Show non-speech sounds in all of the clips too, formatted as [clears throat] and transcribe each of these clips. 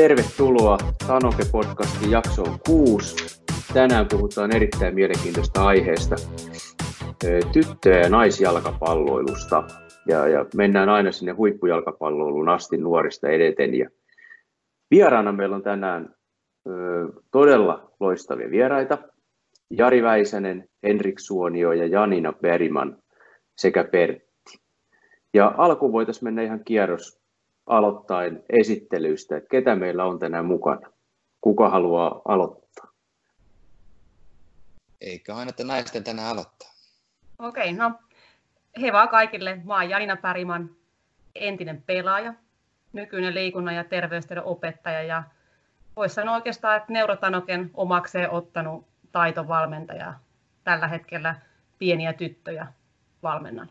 tervetuloa Sanoke-podcastin jaksoon 6. Tänään puhutaan erittäin mielenkiintoista aiheesta, tyttö- ja naisjalkapalloilusta. Ja, ja mennään aina sinne huippujalkapalloiluun asti nuorista edeten. Ja vieraana meillä on tänään ö, todella loistavia vieraita. Jari Väisänen, Henrik Suonio ja Janina Beriman sekä Pertti. Ja alkuun voitaisiin mennä ihan kierros aloittain esittelyistä, että ketä meillä on tänään mukana. Kuka haluaa aloittaa? Eikö aina, että naisten tänään aloittaa? Okei, no he vaan kaikille. Mä oon Janina Päriman, entinen pelaaja, nykyinen liikunnan ja terveystiedon opettaja ja voisi sanoa oikeastaan, että Neurotanoken omakseen ottanut taitovalmentaja. Tällä hetkellä pieniä tyttöjä valmennan.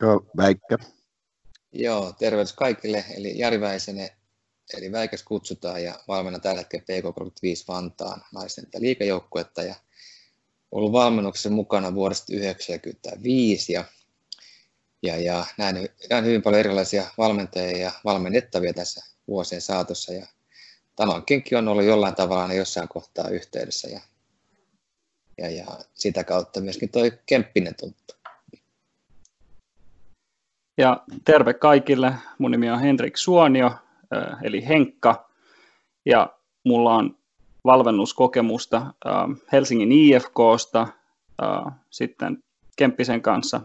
Joo, Väikkä. Joo, terveys kaikille. Eli Jari Väisenen, eli Väikäs kutsutaan ja valmenna tällä hetkellä PK35 Vantaan naisten liikajoukkuetta ja ollut valmennuksessa mukana vuodesta 1995 ja, ja, ja näin, näin hyvin paljon erilaisia valmentajia ja valmennettavia tässä vuosien saatossa ja Tanonkinkin on ollut jollain tavalla aina jossain kohtaa yhteydessä ja, ja, ja sitä kautta myöskin toi Kemppinen tuttu. Ja terve kaikille. Mun nimi on Henrik Suonio, eli Henkka. Ja mulla on valvennuskokemusta Helsingin IFKsta, sitten Kemppisen kanssa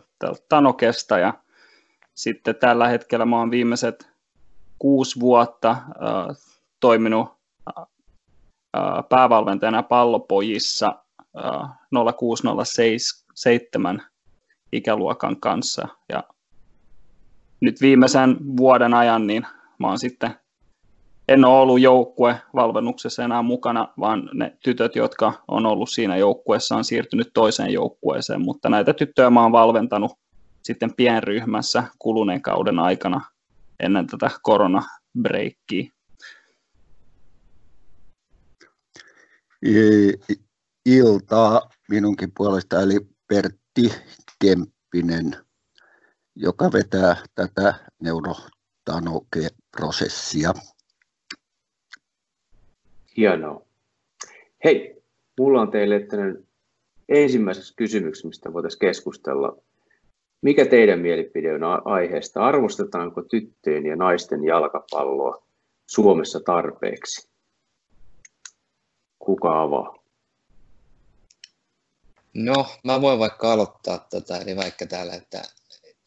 Tanokesta ja sitten tällä hetkellä mä oon viimeiset kuusi vuotta toiminut päävalmentajana pallopojissa 0607 ikäluokan kanssa ja nyt viimeisen vuoden ajan niin mä oon sitten, en ole ollut joukkue valmennuksessa enää mukana, vaan ne tytöt, jotka on ollut siinä joukkueessa, on siirtynyt toiseen joukkueeseen, mutta näitä tyttöjä mä oon valmentanut sitten pienryhmässä kuluneen kauden aikana ennen tätä koronabreikkiä. Iltaa minunkin puolesta, eli Pertti Kemppinen joka vetää tätä neurotanoke-prosessia. Hienoa. Hei, mulla on teille tämmöinen ensimmäisessä kysymyksessä, mistä voitaisiin keskustella. Mikä teidän mielipide on aiheesta? Arvostetaanko tyttöjen ja naisten jalkapalloa Suomessa tarpeeksi? Kuka avaa? No, mä voin vaikka aloittaa tätä, eli vaikka täällä, että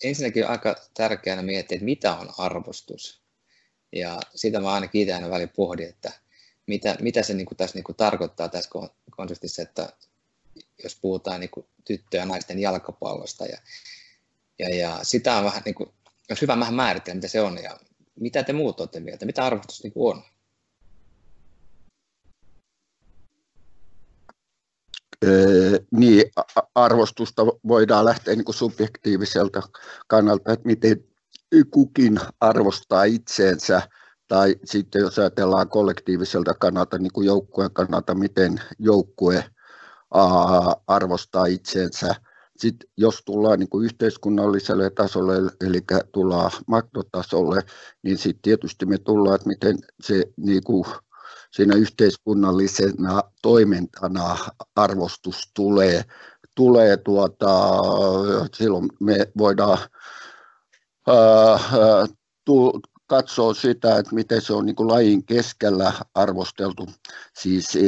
ensinnäkin aika tärkeänä miettiä, että mitä on arvostus. Ja sitä mä aina itse aina välillä pohdin, että mitä, mitä se niin kuin tässä niin kuin tarkoittaa tässä konseptissa, että jos puhutaan niin kuin tyttöjen ja naisten jalkapallosta. Ja, ja, ja sitä on vähän, niin kuin, jos hyvä vähän määritellä, mitä se on ja mitä te muut olette mieltä, mitä arvostus niin kuin on? Niin arvostusta voidaan lähteä niin kuin subjektiiviselta kannalta, että miten kukin arvostaa itseensä, tai sitten jos ajatellaan kollektiiviselta kannalta, niin kuin joukkueen kannalta, miten joukkue arvostaa itseensä. Sitten jos tullaan niin kuin yhteiskunnalliselle tasolle, eli tullaan makrotasolle, niin sitten tietysti me tullaan, että miten se niin kuin siinä yhteiskunnallisena toimintana arvostus tulee, tulee tuota, silloin me voidaan ää, tu, katsoa sitä, että miten se on niin kuin lajin keskellä arvosteltu, siis, e,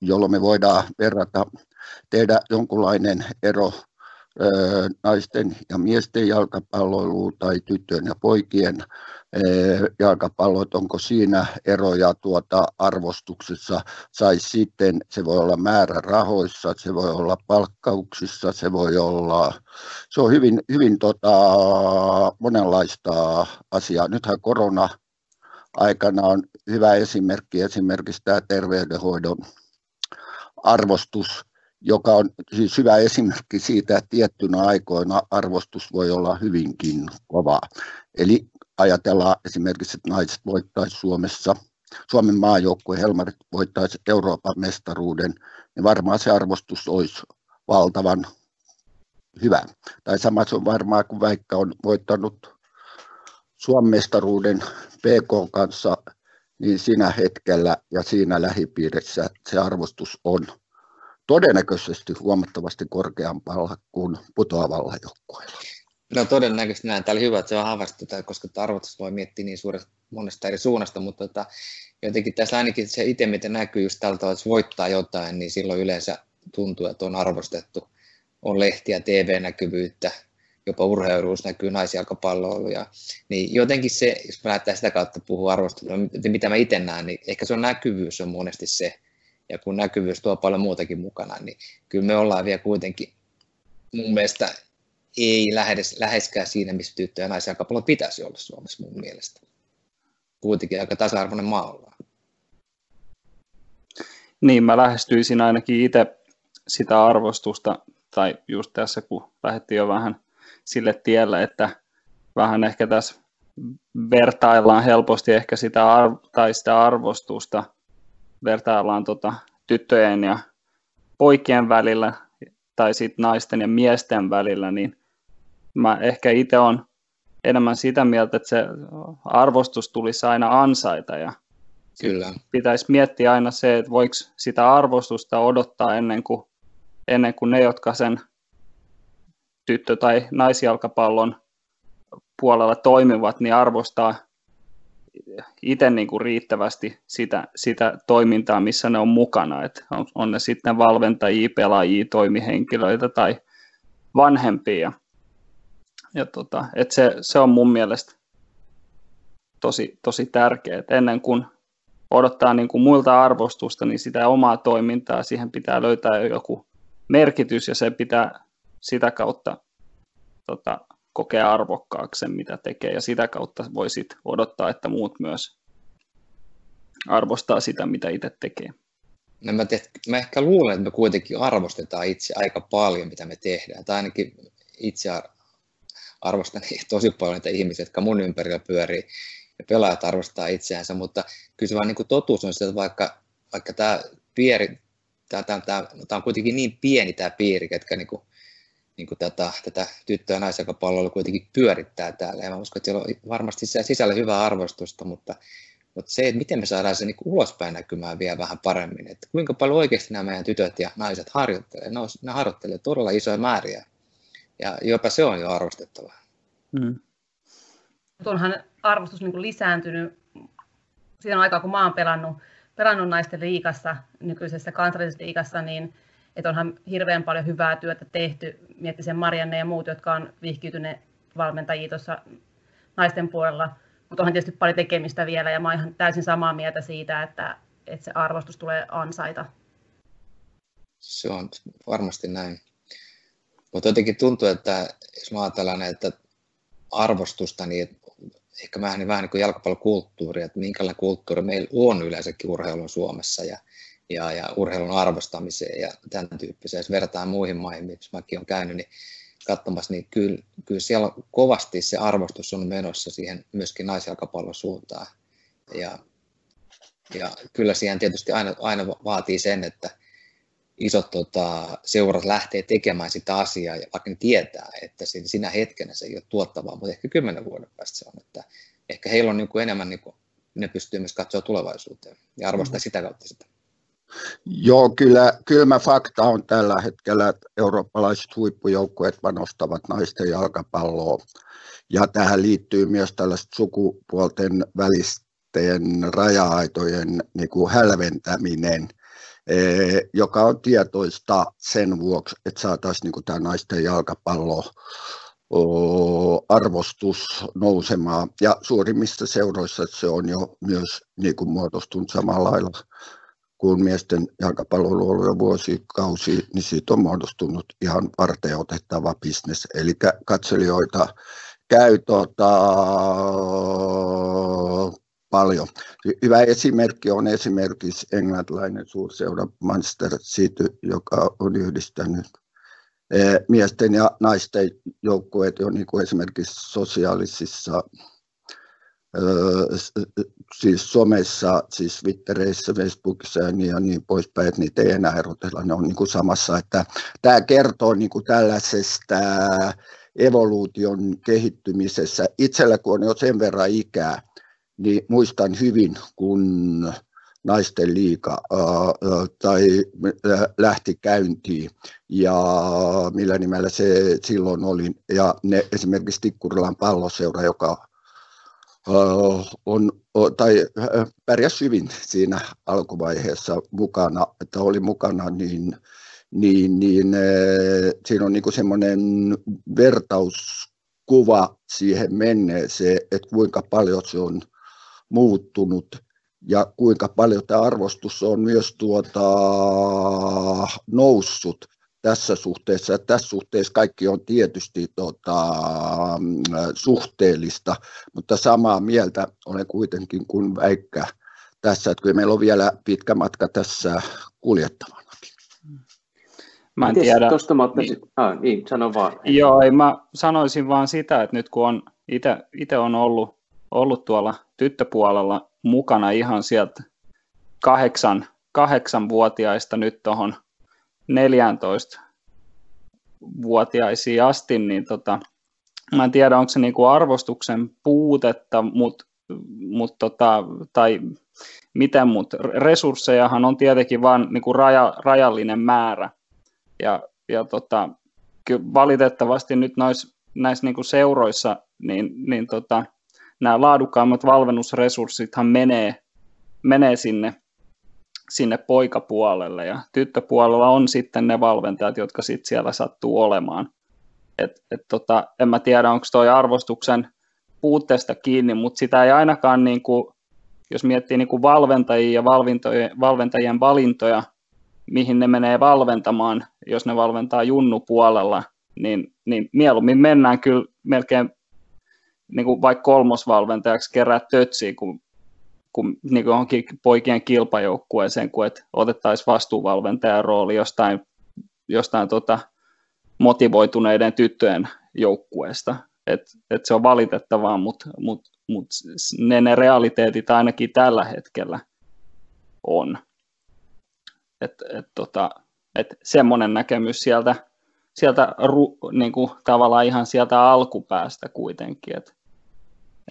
jolloin me voidaan verrata, tehdä jonkunlainen ero naisten ja miesten jalkapalloiluun tai tyttöjen ja poikien jalkapallot, onko siinä eroja tuota arvostuksessa, tai sitten se voi olla määrä rahoissa, se voi olla palkkauksissa, se voi olla, se on hyvin, hyvin tota, monenlaista asiaa. Nythän korona aikana on hyvä esimerkki esimerkiksi tämä terveydenhoidon arvostus, joka on siis hyvä esimerkki siitä, että tiettynä aikoina arvostus voi olla hyvinkin kova. Eli ajatellaan esimerkiksi, että naiset voittaisi Suomessa, Suomen maajoukkue Helmarit voittaisi Euroopan mestaruuden, niin varmaan se arvostus olisi valtavan hyvä. Tai sama se on varmaan, kun vaikka on voittanut Suomen mestaruuden PK kanssa, niin siinä hetkellä ja siinä lähipiirissä se arvostus on todennäköisesti huomattavasti korkeampaa kuin putoavalla joukkueella. No todennäköisesti näin. Tämä oli hyvä, että se on havaittu, koska arvostus voi miettiä niin suuresta monesta eri suunnasta, mutta tota, jotenkin tässä ainakin se itse, miten näkyy just tältä että voittaa jotain, niin silloin yleensä tuntuu, että on arvostettu. On lehtiä, TV-näkyvyyttä, jopa urheiluus näkyy naisjalkapalloiluja. Niin jotenkin se, jos mä sitä kautta puhua arvostelua, mitä mä itse näen, niin ehkä se on näkyvyys on monesti se. Ja kun näkyvyys tuo paljon muutakin mukana, niin kyllä me ollaan vielä kuitenkin mun mielestä ei lähes, läheskään siinä, missä tyttö- ja naisjalkapallo pitäisi olla Suomessa mun mielestä. Kuitenkin aika tasa-arvoinen maa ollaan. Niin, mä lähestyisin ainakin itse sitä arvostusta, tai just tässä kun lähdettiin jo vähän sille tielle, että vähän ehkä tässä vertaillaan helposti ehkä sitä, arv- tai sitä arvostusta, vertaillaan tota tyttöjen ja poikien välillä, tai sitten naisten ja miesten välillä, niin mä ehkä itse on enemmän sitä mieltä, että se arvostus tulisi aina ansaita ja Kyllä. pitäisi miettiä aina se, että voiko sitä arvostusta odottaa ennen kuin, ennen kuin ne, jotka sen tyttö- tai naisjalkapallon puolella toimivat, niin arvostaa itse niin kuin riittävästi sitä, sitä toimintaa, missä ne on mukana. Et on, on ne sitten valmentajia, pelaajia, toimihenkilöitä tai vanhempia. Ja tota, et se, se on mun mielestä tosi, tosi tärkeää, ennen kuin odottaa niin kuin muilta arvostusta, niin sitä omaa toimintaa, siihen pitää löytää joku merkitys ja se pitää sitä kautta tota, kokea arvokkaaksi sen, mitä tekee ja sitä kautta voisit odottaa, että muut myös arvostaa sitä, mitä itse tekee. No mä, te, mä ehkä luulen, että me kuitenkin arvostetaan itse aika paljon, mitä me tehdään. Tai ainakin itse arvostan [laughs] tosi paljon niitä ihmisiä, jotka mun ympärillä pyörii ja pelaajat arvostaa itseänsä, mutta kyllä se vaan niin totuus on se, että vaikka, vaikka tämä piiri, tämä, tämä, tämä, tämä on kuitenkin niin pieni tämä piiri, ketkä niin kuin, niin kuin tätä, tätä tyttö- ja naisjakapalloa kuitenkin pyörittää täällä. Ja mä uskon, että siellä on varmasti sisällä hyvää arvostusta, mutta, mutta se, että miten me saadaan se niin ulospäin näkymään vielä vähän paremmin, että kuinka paljon oikeasti nämä meidän tytöt ja naiset harjoittelee. Ne, on, ne harjoittelee todella isoja määriä ja jopa se on jo arvostettavaa. Mm. Onhan arvostus niin kuin lisääntynyt siinä aikaa, kun mä oon pelannut, pelannut naisten liikassa, nykyisessä kansallisessa liikassa, niin että onhan hirveän paljon hyvää työtä tehty. Mietti sen Marianne ja muut, jotka on vihkiytyneet valmentajia tuossa naisten puolella. Mutta onhan tietysti paljon tekemistä vielä ja mä ihan täysin samaa mieltä siitä, että, että se arvostus tulee ansaita. Se on varmasti näin. Mutta jotenkin tuntuu, että jos mä ajattelen, että arvostusta, niin ehkä vähän, niin vähän niin kuin jalkapallokulttuuri, että minkälainen kulttuuri meillä on yleensäkin urheilun Suomessa ja, ja, ja urheilun arvostamiseen ja tämän tyyppiseen. Jos verrataan muihin maihin, missä mäkin olen käynyt, niin katsomassa, niin kyllä, kyllä siellä kovasti se arvostus on menossa siihen myöskin naisjalkapallon suuntaan. Ja, ja kyllä siihen tietysti aina, aina vaatii sen, että isot tota, seurat lähtee tekemään sitä asiaa, ja vaikka ne tietää, että sinä hetkenä se ei ole tuottavaa, mutta ehkä kymmenen vuoden päästä se on. Että ehkä heillä on niin kuin enemmän, niin kuin, ne pystyy myös katsoa tulevaisuuteen ja arvostaa mm. sitä kautta sitä. Joo, kyllä kylmä fakta on tällä hetkellä, että eurooppalaiset huippujoukkueet panostavat naisten jalkapalloa. Ja tähän liittyy myös tällaiset sukupuolten välisten raja-aitojen niin kuin hälventäminen – Eh, joka on tietoista sen vuoksi, että saataisiin niin tämä naisten jalkapallo arvostus nousemaan. Ja suurimmissa seuroissa se on jo myös niin kuin muodostunut samalla lailla kuin miesten jalkapallo ollut jo vuosikausi, niin siitä on muodostunut ihan varten otettava bisnes. Eli katselijoita käy tota, paljon. Hyvä esimerkki on esimerkiksi englantilainen suurseura Manchester City, joka on yhdistänyt eh, miesten ja naisten joukkueet jo niin kuin esimerkiksi sosiaalisissa siis somessa, siis Twitterissä, Facebookissa ja niin, ja niin poispäin, että niitä ei enää erotella, ne on niin kuin samassa. Että tämä kertoo niin kuin tällaisesta evoluution kehittymisessä. Itsellä kun on jo sen verran ikää, niin muistan hyvin, kun naisten liika tai äh, lähti käyntiin ja millä nimellä se silloin oli. Ja ne esimerkiksi Tikkurilan palloseura, joka on, tai pärjäs hyvin siinä alkuvaiheessa mukana, että oli mukana, niin, niin, niin siinä on niin semmoinen vertauskuva siihen menneeseen, että kuinka paljon se on muuttunut ja kuinka paljon tämä arvostus on myös tuota, noussut tässä suhteessa. Ja tässä suhteessa kaikki on tietysti tota, suhteellista, mutta samaa mieltä olen kuitenkin kuin väikkä tässä, että kyllä meillä on vielä pitkä matka tässä kuljettavanakin. Mä en Mites tiedä. Tuosta mä ottaisin, niin. Ah, niin, sano vaan. Joo, ei, mä sanoisin vaan sitä, että nyt kun on itse on ollut, ollut tuolla tyttöpuolella mukana ihan sieltä kahdeksan, kahdeksanvuotiaista nyt tuohon 14 vuotiaisiin asti, niin tota, mä en tiedä, onko se niinku arvostuksen puutetta, mut, mut tota, tai miten, mutta resurssejahan on tietenkin vain niinku raja, rajallinen määrä. Ja, ja tota, valitettavasti nyt nois, näissä niinku seuroissa, niin, niin tota, nämä laadukkaimmat valmennusresurssithan menee, menee sinne, sinne poikapuolelle ja tyttöpuolella on sitten ne valmentajat, jotka sitten siellä sattuu olemaan. Et, et tota, en mä tiedä, onko toi arvostuksen puutteesta kiinni, mutta sitä ei ainakaan, niin kuin, jos miettii niin kuin valmentajia ja valmentajien valintoja, mihin ne menee valventamaan, jos ne valmentaa junnupuolella, niin, niin mieluummin mennään kyllä melkein niin kuin vaikka kolmosvalmentajaksi kerää tötsiä, kun, kun niin kuin onkin poikien kilpajoukkueeseen, kun että otettaisiin vastuuvalmentajan rooli jostain, jostain tota, motivoituneiden tyttöjen joukkueesta. Et, et se on valitettavaa, mutta mut, mut ne, ne realiteetit ainakin tällä hetkellä on. Et, et, tota, et semmoinen näkemys sieltä, sieltä ru, niin kuin, tavallaan ihan sieltä alkupäästä kuitenkin, että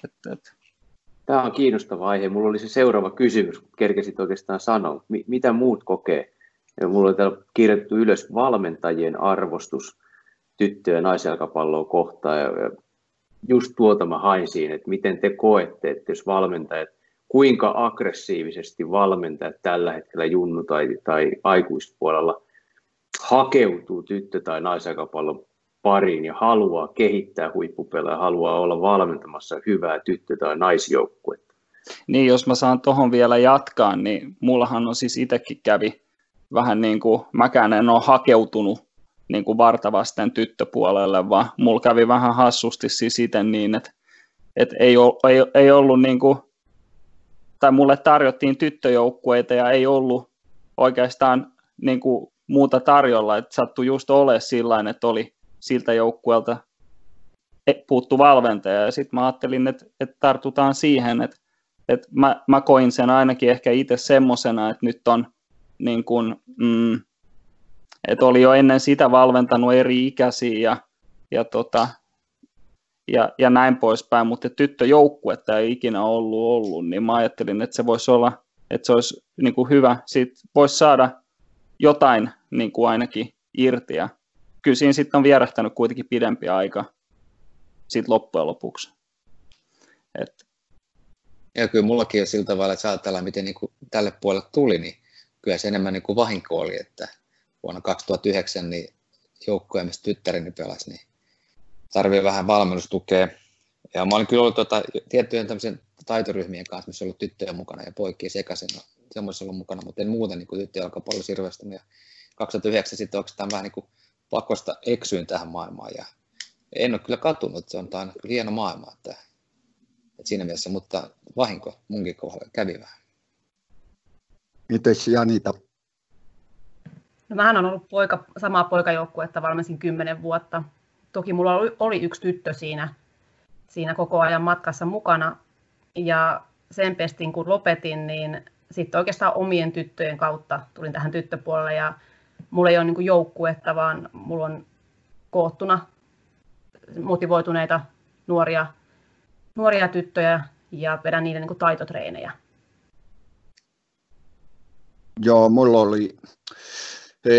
et, et. Tämä on kiinnostava aihe. Mulla oli se seuraava kysymys, kun kerkesit oikeastaan sanoa. Mitä muut kokee? Ja mulla on täällä kirjattu ylös valmentajien arvostus tyttöjen naisjalkapalloa kohtaan. Ja, ja just tuota mä hain siinä, että miten te koette, että jos valmentajat, kuinka aggressiivisesti valmentajat tällä hetkellä junnu- tai, tai aikuispuolella hakeutuu tyttö- tai naisjalkapallon pariin ja haluaa kehittää huippupelejä, haluaa olla valmentamassa hyvää tyttö- tai naisjoukkuetta. Niin, jos mä saan tuohon vielä jatkaa, niin mullahan on siis itsekin kävi vähän niin kuin, mäkään en ole hakeutunut niin kuin vartavasten tyttöpuolelle, vaan mulla kävi vähän hassusti siis itse niin, että, että ei, ei, ei ollut niin kuin, tai mulle tarjottiin tyttöjoukkueita ja ei ollut oikeastaan niin kuin muuta tarjolla, että sattui just ole sillä että oli siltä joukkueelta e, puuttu valmentaja. Ja sitten mä ajattelin, että, että tartutaan siihen, että, että mä, mä koin sen ainakin ehkä itse semmoisena, että nyt on niin kuin, mm, että oli jo ennen sitä valmentanut eri ikäisiä ja, ja, tota, ja, ja näin poispäin, mutta tyttöjoukkuetta ei ikinä ollut ollut, niin mä ajattelin, että se voisi olla, että se olisi niin kuin hyvä, siitä voisi saada jotain niin kuin ainakin irti ja kyllä siinä sitten on vierähtänyt kuitenkin pidempi aika sitten loppujen lopuksi. Et. Ja kyllä mullakin on sillä tavalla, että ajatellaan, miten niin kuin tälle puolelle tuli, niin kyllä se enemmän niin kuin vahinko oli, että vuonna 2009 niin joukkoja, missä tyttäreni pelasi, niin tarvii vähän valmennustukea. Ja mä olin kyllä ollut tuota, tiettyjen tämmöisen taitoryhmien kanssa, missä on ollut tyttöjä mukana ja poikia sekaisin, no, semmoisessa ollut mukana, mutta en muuten niin tyttöjä jalkapallo hirveästi. Ja 2009 sitten oikeastaan vähän niin kuin pakosta eksyin tähän maailmaan ja en ole kyllä katunut, se on aina kyllä hieno maailma, että, että siinä mielessä, mutta vahinko munkin kohdalla kävi vähän. Mites Janita? No mähän on ollut poika, samaa poikajoukkuetta valmensin kymmenen vuotta. Toki mulla oli, oli yksi tyttö siinä, siinä koko ajan matkassa mukana. Ja sen pestin kun lopetin, niin sitten oikeastaan omien tyttöjen kautta tulin tähän tyttöpuolelle ja mulla ei ole niin joukkuetta, vaan mulla on koottuna motivoituneita nuoria, nuoria tyttöjä ja vedän niiden niin taitotreenejä. Joo, mulla oli, e,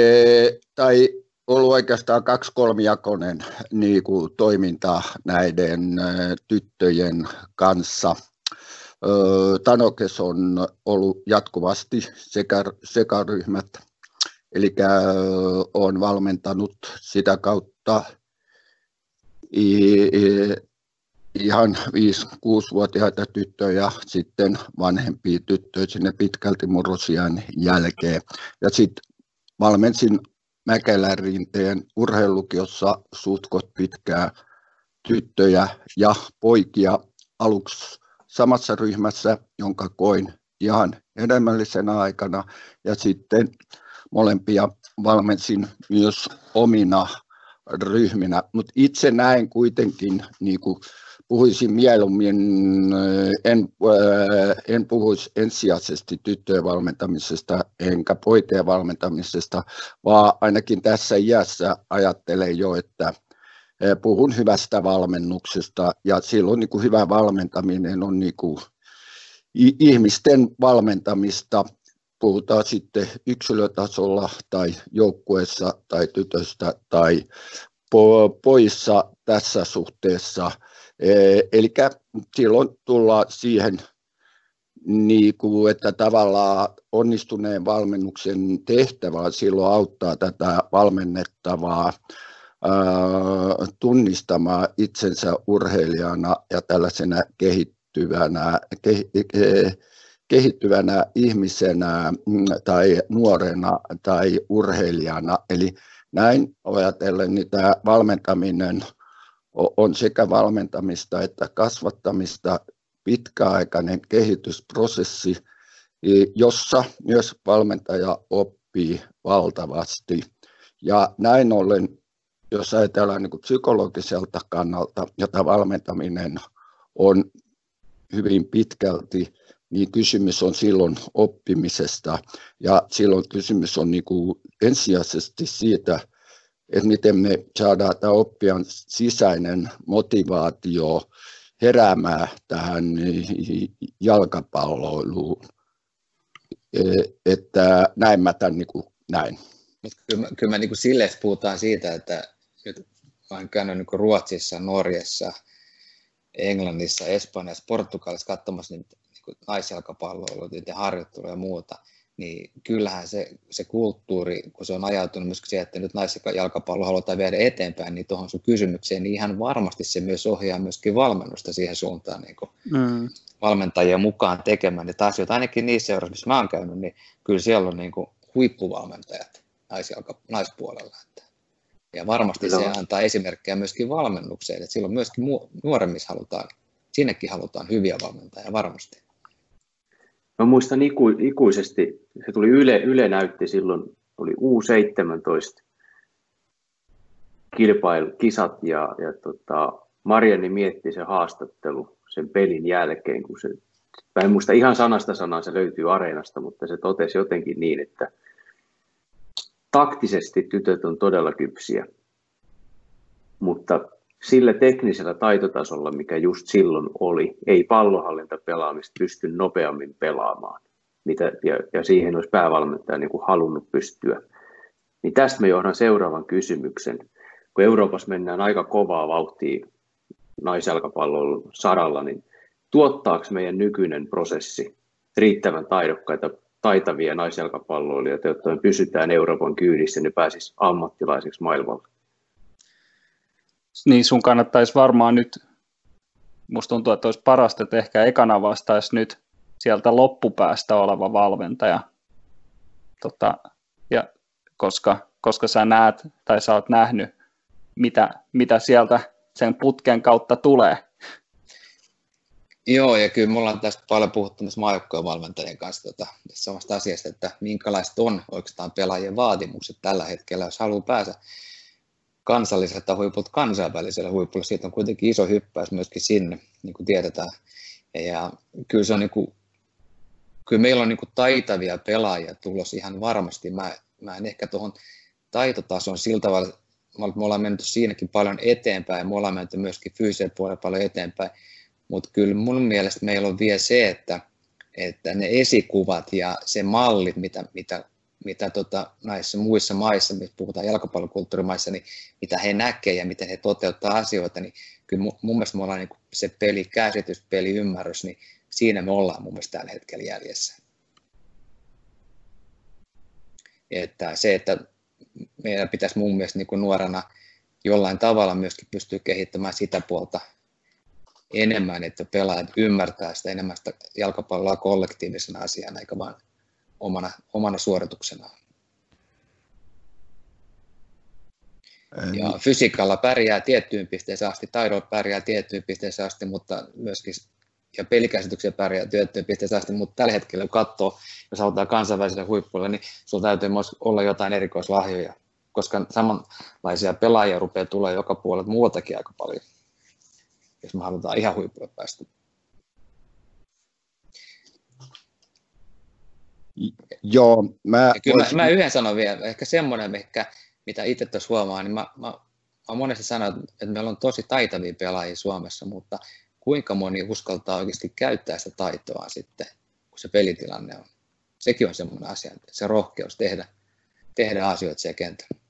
tai ollut oikeastaan kaksi kolmijakoinen niin toiminta näiden e, tyttöjen kanssa. E, Tanokes on ollut jatkuvasti sekä, sekaryhmät, eli olen valmentanut sitä kautta ihan 5-6-vuotiaita tyttöjä, sitten vanhempia tyttöjä sinne pitkälti murrosian jälkeen. Ja sitten valmensin Mäkelän rinteen urheilukiossa suutkot pitkää tyttöjä ja poikia aluksi samassa ryhmässä, jonka koin ihan hedelmällisenä aikana. Ja sitten molempia valmensin myös omina ryhminä. Mutta itse näen kuitenkin niin kuin puhuisin mieluummin, äh, en, äh, en puhuisi ensisijaisesti tyttöjen valmentamisesta enkä poikien valmentamisesta, vaan ainakin tässä iässä ajattelen jo, että äh, puhun hyvästä valmennuksesta ja silloin niin kuin hyvä valmentaminen on niin kuin ihmisten valmentamista, puhutaan sitten yksilötasolla tai joukkueessa tai tytöstä tai poissa tässä suhteessa – Eli silloin tullaan siihen, niin kuin, että tavallaan onnistuneen valmennuksen tehtävä silloin auttaa tätä valmennettavaa tunnistamaan itsensä urheilijana ja tällaisena kehittyvänä, kehittyvänä ihmisenä mm, tai nuorena tai urheilijana. Eli näin ajatellen niin tämä valmentaminen – on sekä valmentamista että kasvattamista pitkäaikainen kehitysprosessi, jossa myös valmentaja oppii valtavasti. Ja näin ollen, jos ajatellaan niin psykologiselta kannalta, jota valmentaminen on hyvin pitkälti, niin kysymys on silloin oppimisesta. Ja silloin kysymys on niin kuin ensisijaisesti siitä, että miten me saadaan tämä oppijan sisäinen motivaatio heräämään tähän jalkapalloiluun. E, että näin mä tämän niin kuin näin. Kyllä, mä, kyllä mä niin kuin sille puhutaan siitä, että nyt olen käynyt niin kuin Ruotsissa, Norjassa, Englannissa, Espanjassa, Portugalissa katsomassa niitä niin naisjalkapalloilua, harjoittelua ja muuta – niin kyllähän se, se kulttuuri, kun se on ajautunut myös siihen, että nyt naisjalkapallo halutaan viedä eteenpäin, niin tuohon sun kysymykseen, niin ihan varmasti se myös ohjaa myöskin valmennusta siihen suuntaan niin kuin mm. valmentajia mukaan tekemään niitä asioita. Ainakin niissä seuroissa, missä mä oon käynyt, niin kyllä siellä on niin kuin huippuvalmentajat naisjalka, naispuolella. Että. Ja varmasti se antaa esimerkkejä myöskin valmennukseen, että silloin myöskin nuoremmissa halutaan, sinnekin halutaan hyviä valmentajia varmasti. Mä muistan iku, ikuisesti, se tuli Yle, Yle näytti silloin, oli U17 kilpailu, kisat ja, ja tota, Marianne mietti se haastattelu sen pelin jälkeen, kun se, mä en muista ihan sanasta sanaa, se löytyy areenasta, mutta se totesi jotenkin niin, että taktisesti tytöt on todella kypsiä, mutta sillä teknisellä taitotasolla, mikä just silloin oli, ei pallohallintapelaamista pysty nopeammin pelaamaan, mitä, ja, ja siihen olisi päävalmentaja niin kuin halunnut pystyä. Niin tästä me johdan seuraavan kysymyksen. Kun Euroopassa mennään aika kovaa vauhtia naisjalkapallon saralla, niin tuottaako meidän nykyinen prosessi riittävän taidokkaita, taitavia naisjalkapalloilijoita, jotta me pysytään Euroopan kyydissä ne pääsisi ammattilaiseksi maailmalla? Niin sun kannattaisi varmaan nyt, musta tuntuu, että olisi parasta, että ehkä ekana vastaisi nyt sieltä loppupäästä oleva valmentaja, tota, ja koska, koska sä näet tai sä oot nähnyt, mitä, mitä sieltä sen putken kautta tulee. Joo, ja kyllä mulla on tästä paljon puhuttu myös maajoukkojen valmentajien kanssa tota, samasta asiasta, että minkälaiset on oikeastaan pelaajien vaatimukset tällä hetkellä, jos haluaa päästä kansalliselta huipulta kansainväliselle huipulle. Siitä on kuitenkin iso hyppäys myöskin sinne, niin kuin tiedetään. Ja kyllä se on niin kuin, kyllä meillä on niin kuin taitavia pelaajia tulos ihan varmasti. Mä, mä en ehkä tuohon taitotason sillä tavalla, me ollaan mennyt siinäkin paljon eteenpäin, me ollaan mennyt myöskin fyysisen puolella paljon eteenpäin, mutta kyllä mun mielestä meillä on vielä se, että, että ne esikuvat ja se mallit, mitä, mitä, mitä tota, näissä muissa maissa, missä puhutaan jalkapallokulttuurimaissa, niin mitä he näkevät ja miten he toteuttaa asioita, niin kyllä mun mielestä me ollaan niin se pelikäsitys, peliymmärrys, niin siinä me ollaan mun mielestä tällä hetkellä jäljessä. Että se, että meidän pitäisi mun mielestä niin kuin nuorena jollain tavalla myöskin pystyä kehittämään sitä puolta enemmän, että pelaajat ymmärtää sitä enemmän sitä jalkapalloa kollektiivisena asiana, eikä vain omana, omana suorituksenaan. Ja fysiikalla pärjää tiettyyn pisteeseen asti, taidolla pärjää tiettyyn pisteeseen asti, mutta myöskin ja pelikäsityksen pärjää tiettyyn pisteeseen asti, mutta tällä hetkellä kun katsoo, jos halutaan kansainvälisellä huippuilla, niin sulla täytyy myös olla jotain erikoislahjoja, koska samanlaisia pelaajia rupeaa tulee joka puolelta muualtakin aika paljon, jos me halutaan ihan huipulle päästä. Joo, mä... Ja kyllä mä, mä yhden sanon vielä, ehkä semmoinen, ehkä, mitä itse tuossa huomaan, niin mä, mä, mä monesti sanon, että meillä on tosi taitavia pelaajia Suomessa, mutta kuinka moni uskaltaa oikeasti käyttää sitä taitoa sitten, kun se pelitilanne on. Sekin on semmoinen asia, se rohkeus tehdä, tehdä asioita siellä kentällä.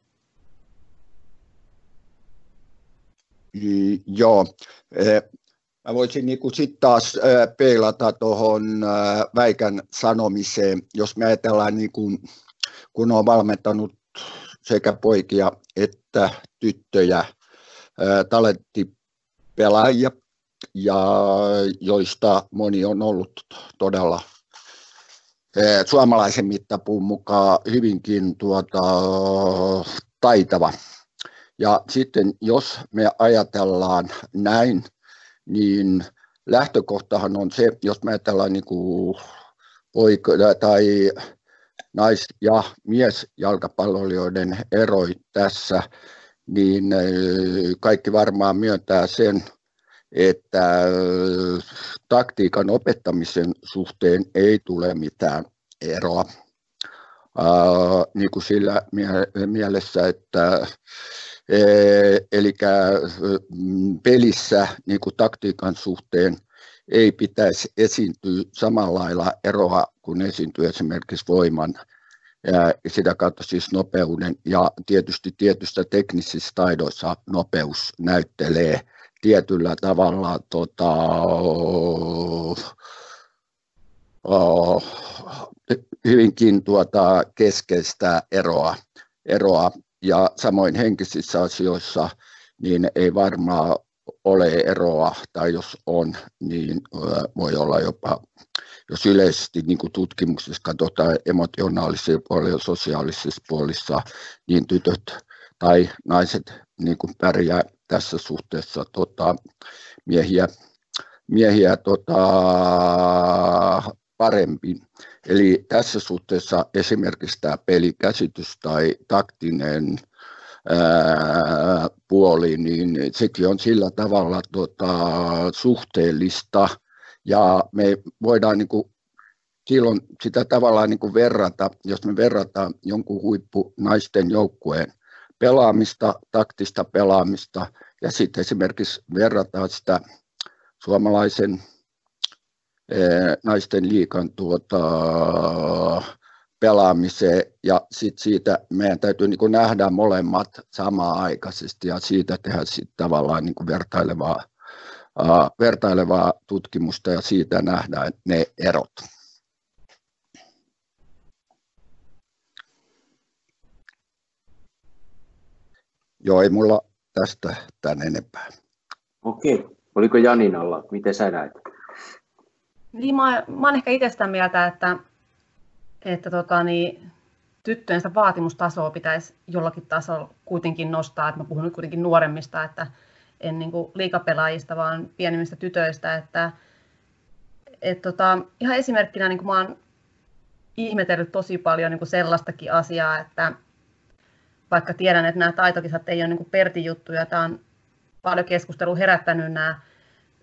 Joo, e, Mä voisin niin sitten taas peilata tuohon Väikän sanomiseen, jos me ajatellaan, niin kuin, kun on valmentanut sekä poikia että tyttöjä, talenttipelaajia, ja joista moni on ollut todella suomalaisen mittapuun mukaan hyvinkin tuota, taitava. Ja sitten jos me ajatellaan näin, niin lähtökohtahan on se, jos me ajatellaan niin kuin poika tai nais- ja miesjalkapalloilijoiden eroi tässä, niin kaikki varmaan myöntää sen, että taktiikan opettamisen suhteen ei tule mitään eroa. niin kuin sillä mielessä, että Eli pelissä niin kuin taktiikan suhteen ei pitäisi esiintyä samalla lailla eroa kuin esiintyy esimerkiksi voiman ja sitä kautta siis nopeuden ja tietysti tietystä teknisissä taidoissa nopeus näyttelee tietyllä tavalla tota, hyvinkin tuota, keskeistä eroa, eroa ja samoin henkisissä asioissa niin ei varmaan ole eroa, tai jos on, niin voi olla jopa, jos yleisesti niin kuin tutkimuksissa katsotaan emotionaalisia puolia sosiaalisissa puolissa, niin tytöt tai naiset niin kuin pärjää tässä suhteessa tota, miehiä, miehiä tota, parempi. Eli tässä suhteessa esimerkiksi tämä pelikäsitys tai taktinen ää, puoli, niin sekin on sillä tavalla tota, suhteellista ja me voidaan niin kuin, silloin sitä tavallaan niin kuin verrata, jos me verrataan jonkun huippu naisten joukkueen pelaamista, taktista pelaamista ja sitten esimerkiksi verrataan sitä suomalaisen naisten liikan tuota, pelaamiseen ja sit siitä meidän täytyy niin nähdä molemmat samaan aikaisesti ja siitä tehdä sit tavallaan niin vertailevaa, uh, vertailevaa tutkimusta ja siitä nähdään ne erot. Joo, ei mulla tästä tän enempää. Okei. Oliko Janinalla? Miten sä näet? Niin, mä, mä olen ehkä itse sitä mieltä, että, että tota, niin, tyttöjen sitä vaatimustasoa pitäisi jollakin tasolla kuitenkin nostaa. Että mä puhun nyt kuitenkin nuoremmista, että en niin kuin liikapelaajista, vaan pienimmistä tytöistä. Että, et tota, ihan esimerkkinä niin kuin mä oon ihmetellyt tosi paljon niin kuin sellaistakin asiaa, että vaikka tiedän, että nämä taitokisat ei ole niin Pertin juttuja, tämä on paljon keskustelua herättänyt nämä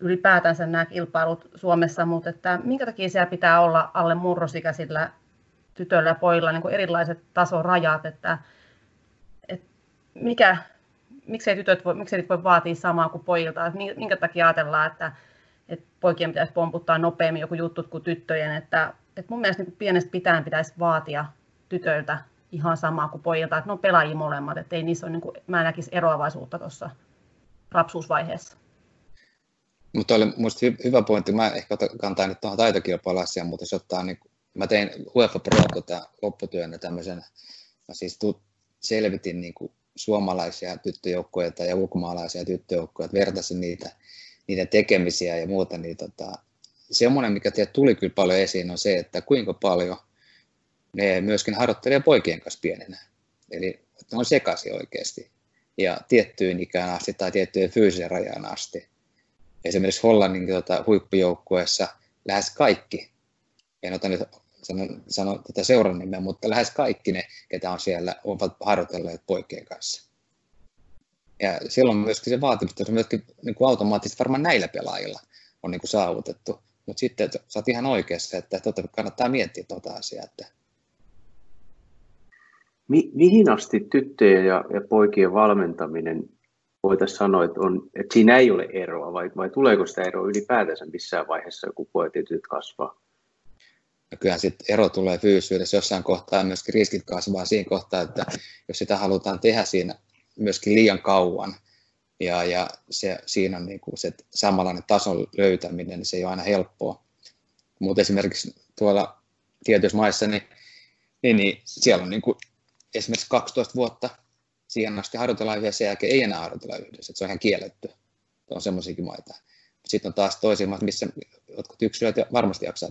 ylipäätänsä nämä kilpailut Suomessa, mutta että minkä takia siellä pitää olla alle murrosikäisillä tytöillä ja pojilla niin kuin erilaiset tasorajat, että, että mikä, miksei tytöt voi, miksei voi vaatia samaa kuin pojilta, että minkä takia ajatellaan, että, että poikien pitäisi pomputtaa nopeammin joku juttu kuin tyttöjen, että, että mun mielestä niin pienestä pitäen pitäisi vaatia tytöiltä ihan samaa kuin pojilta, että ne on pelaajia molemmat, että ei niissä ole, niin kuin, mä en näkisi eroavaisuutta tuossa lapsuusvaiheessa. Mutta oli minusta hyvä pointti, mä ehkä kantaa nyt tuohon taitokilpailuasiaan, mutta jos ottaa, niin mä tein UEFA Pro tota lopputyönä tämmöisen, mä siis tu, selvitin niin kuin suomalaisia tyttöjoukkoja ja ulkomaalaisia tyttöjoukkoja, vertaisin niitä, niiden tekemisiä ja muuta, niin tota, semmoinen, mikä teille tuli kyllä paljon esiin, on se, että kuinka paljon ne myöskin harjoittelee poikien kanssa pienenä. Eli ne on sekaisin oikeasti ja tiettyyn ikään asti tai tiettyyn fyysisen rajaan asti. Esimerkiksi Hollannin tota, huippujoukkueessa lähes kaikki, en ota nyt sano, sano tätä seuran nimeä, mutta lähes kaikki ne, ketä on siellä, ovat harjoitelleet poikien kanssa. Ja silloin myöskin se vaatimus, että myöskin niin kuin automaattisesti varmaan näillä pelaajilla on niin kuin saavutettu. Mutta sitten sä oot ihan oikeassa, että totta kannattaa miettiä tuota asiaa. Että... Mi- mihin asti tyttöjen ja, ja poikien valmentaminen voitaisiin sanoa, että, on, että siinä ei ole eroa, vai, vai tuleeko sitä eroa ylipäätänsä missään vaiheessa, kun tytöt kasvaa? Ja kyllähän sitten ero tulee fyysyydessä jossain kohtaa myöskin riskit kasvaa siinä kohtaa, että jos sitä halutaan tehdä siinä myöskin liian kauan, ja, ja se, siinä on niin kuin se samanlainen tason löytäminen, niin se ei ole aina helppoa. Mutta esimerkiksi tuolla tietyissä maissa, niin, niin, niin siellä on niin kuin esimerkiksi 12 vuotta siihen asti harjoitellaan yhdessä ja jälkeen ei enää harjoitella yhdessä, että se on ihan kielletty. On semmoisiakin maita. Sitten on taas toisia maita, missä jotkut yksilöt varmasti jaksaa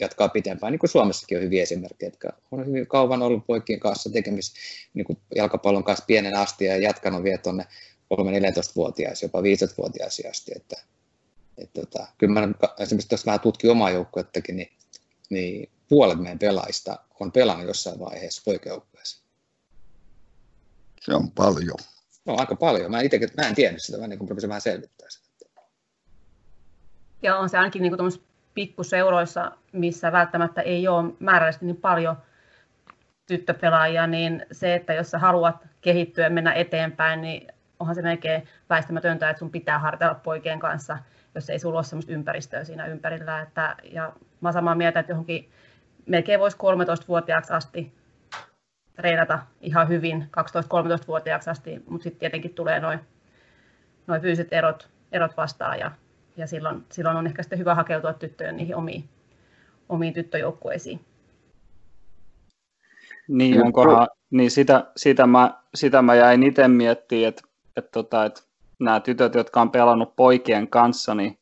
jatkaa pitempään, niin kuin Suomessakin on hyviä esimerkkejä, jotka on hyvin kauan ollut poikien kanssa tekemisissä niin kuin jalkapallon kanssa pienen asti ja jatkanut vielä tuonne 3-14-vuotiaisiin, jopa 15-vuotiaisiin asti. Että, että, että, tota, kyllä mä esimerkiksi tuossa vähän tutkin omaa joukkuettakin, niin, niin puolet meidän pelaajista on pelannut jossain vaiheessa poikajoukkueessa. Se on paljon. No aika paljon. Mä, ite, mä en tiennyt sitä, mä niin kuin vähän selvittää sitä. Ja on se ainakin niin kuin pikkuseuroissa, missä välttämättä ei ole määrällisesti niin paljon tyttöpelaajia, niin se, että jos sä haluat kehittyä ja mennä eteenpäin, niin onhan se melkein väistämätöntä, että sun pitää harjoitella poikien kanssa, jos ei sulla ole sellaista ympäristöä siinä ympärillä. Että, ja mä samaa mieltä, että johonkin melkein voisi 13-vuotiaaksi asti treenata ihan hyvin 12-13-vuotiaaksi asti, mutta sitten tietenkin tulee noin noi fyysiset erot, erot vastaan ja, ja silloin, silloin on ehkä sitten hyvä hakeutua tyttöön niihin omiin, omiin tyttöjoukkueisiin. Niin, onkohan, niin sitä, sitä, mä, sitä mä jäin itse miettimään, että, että, tota, että nämä tytöt, jotka on pelannut poikien kanssa, niin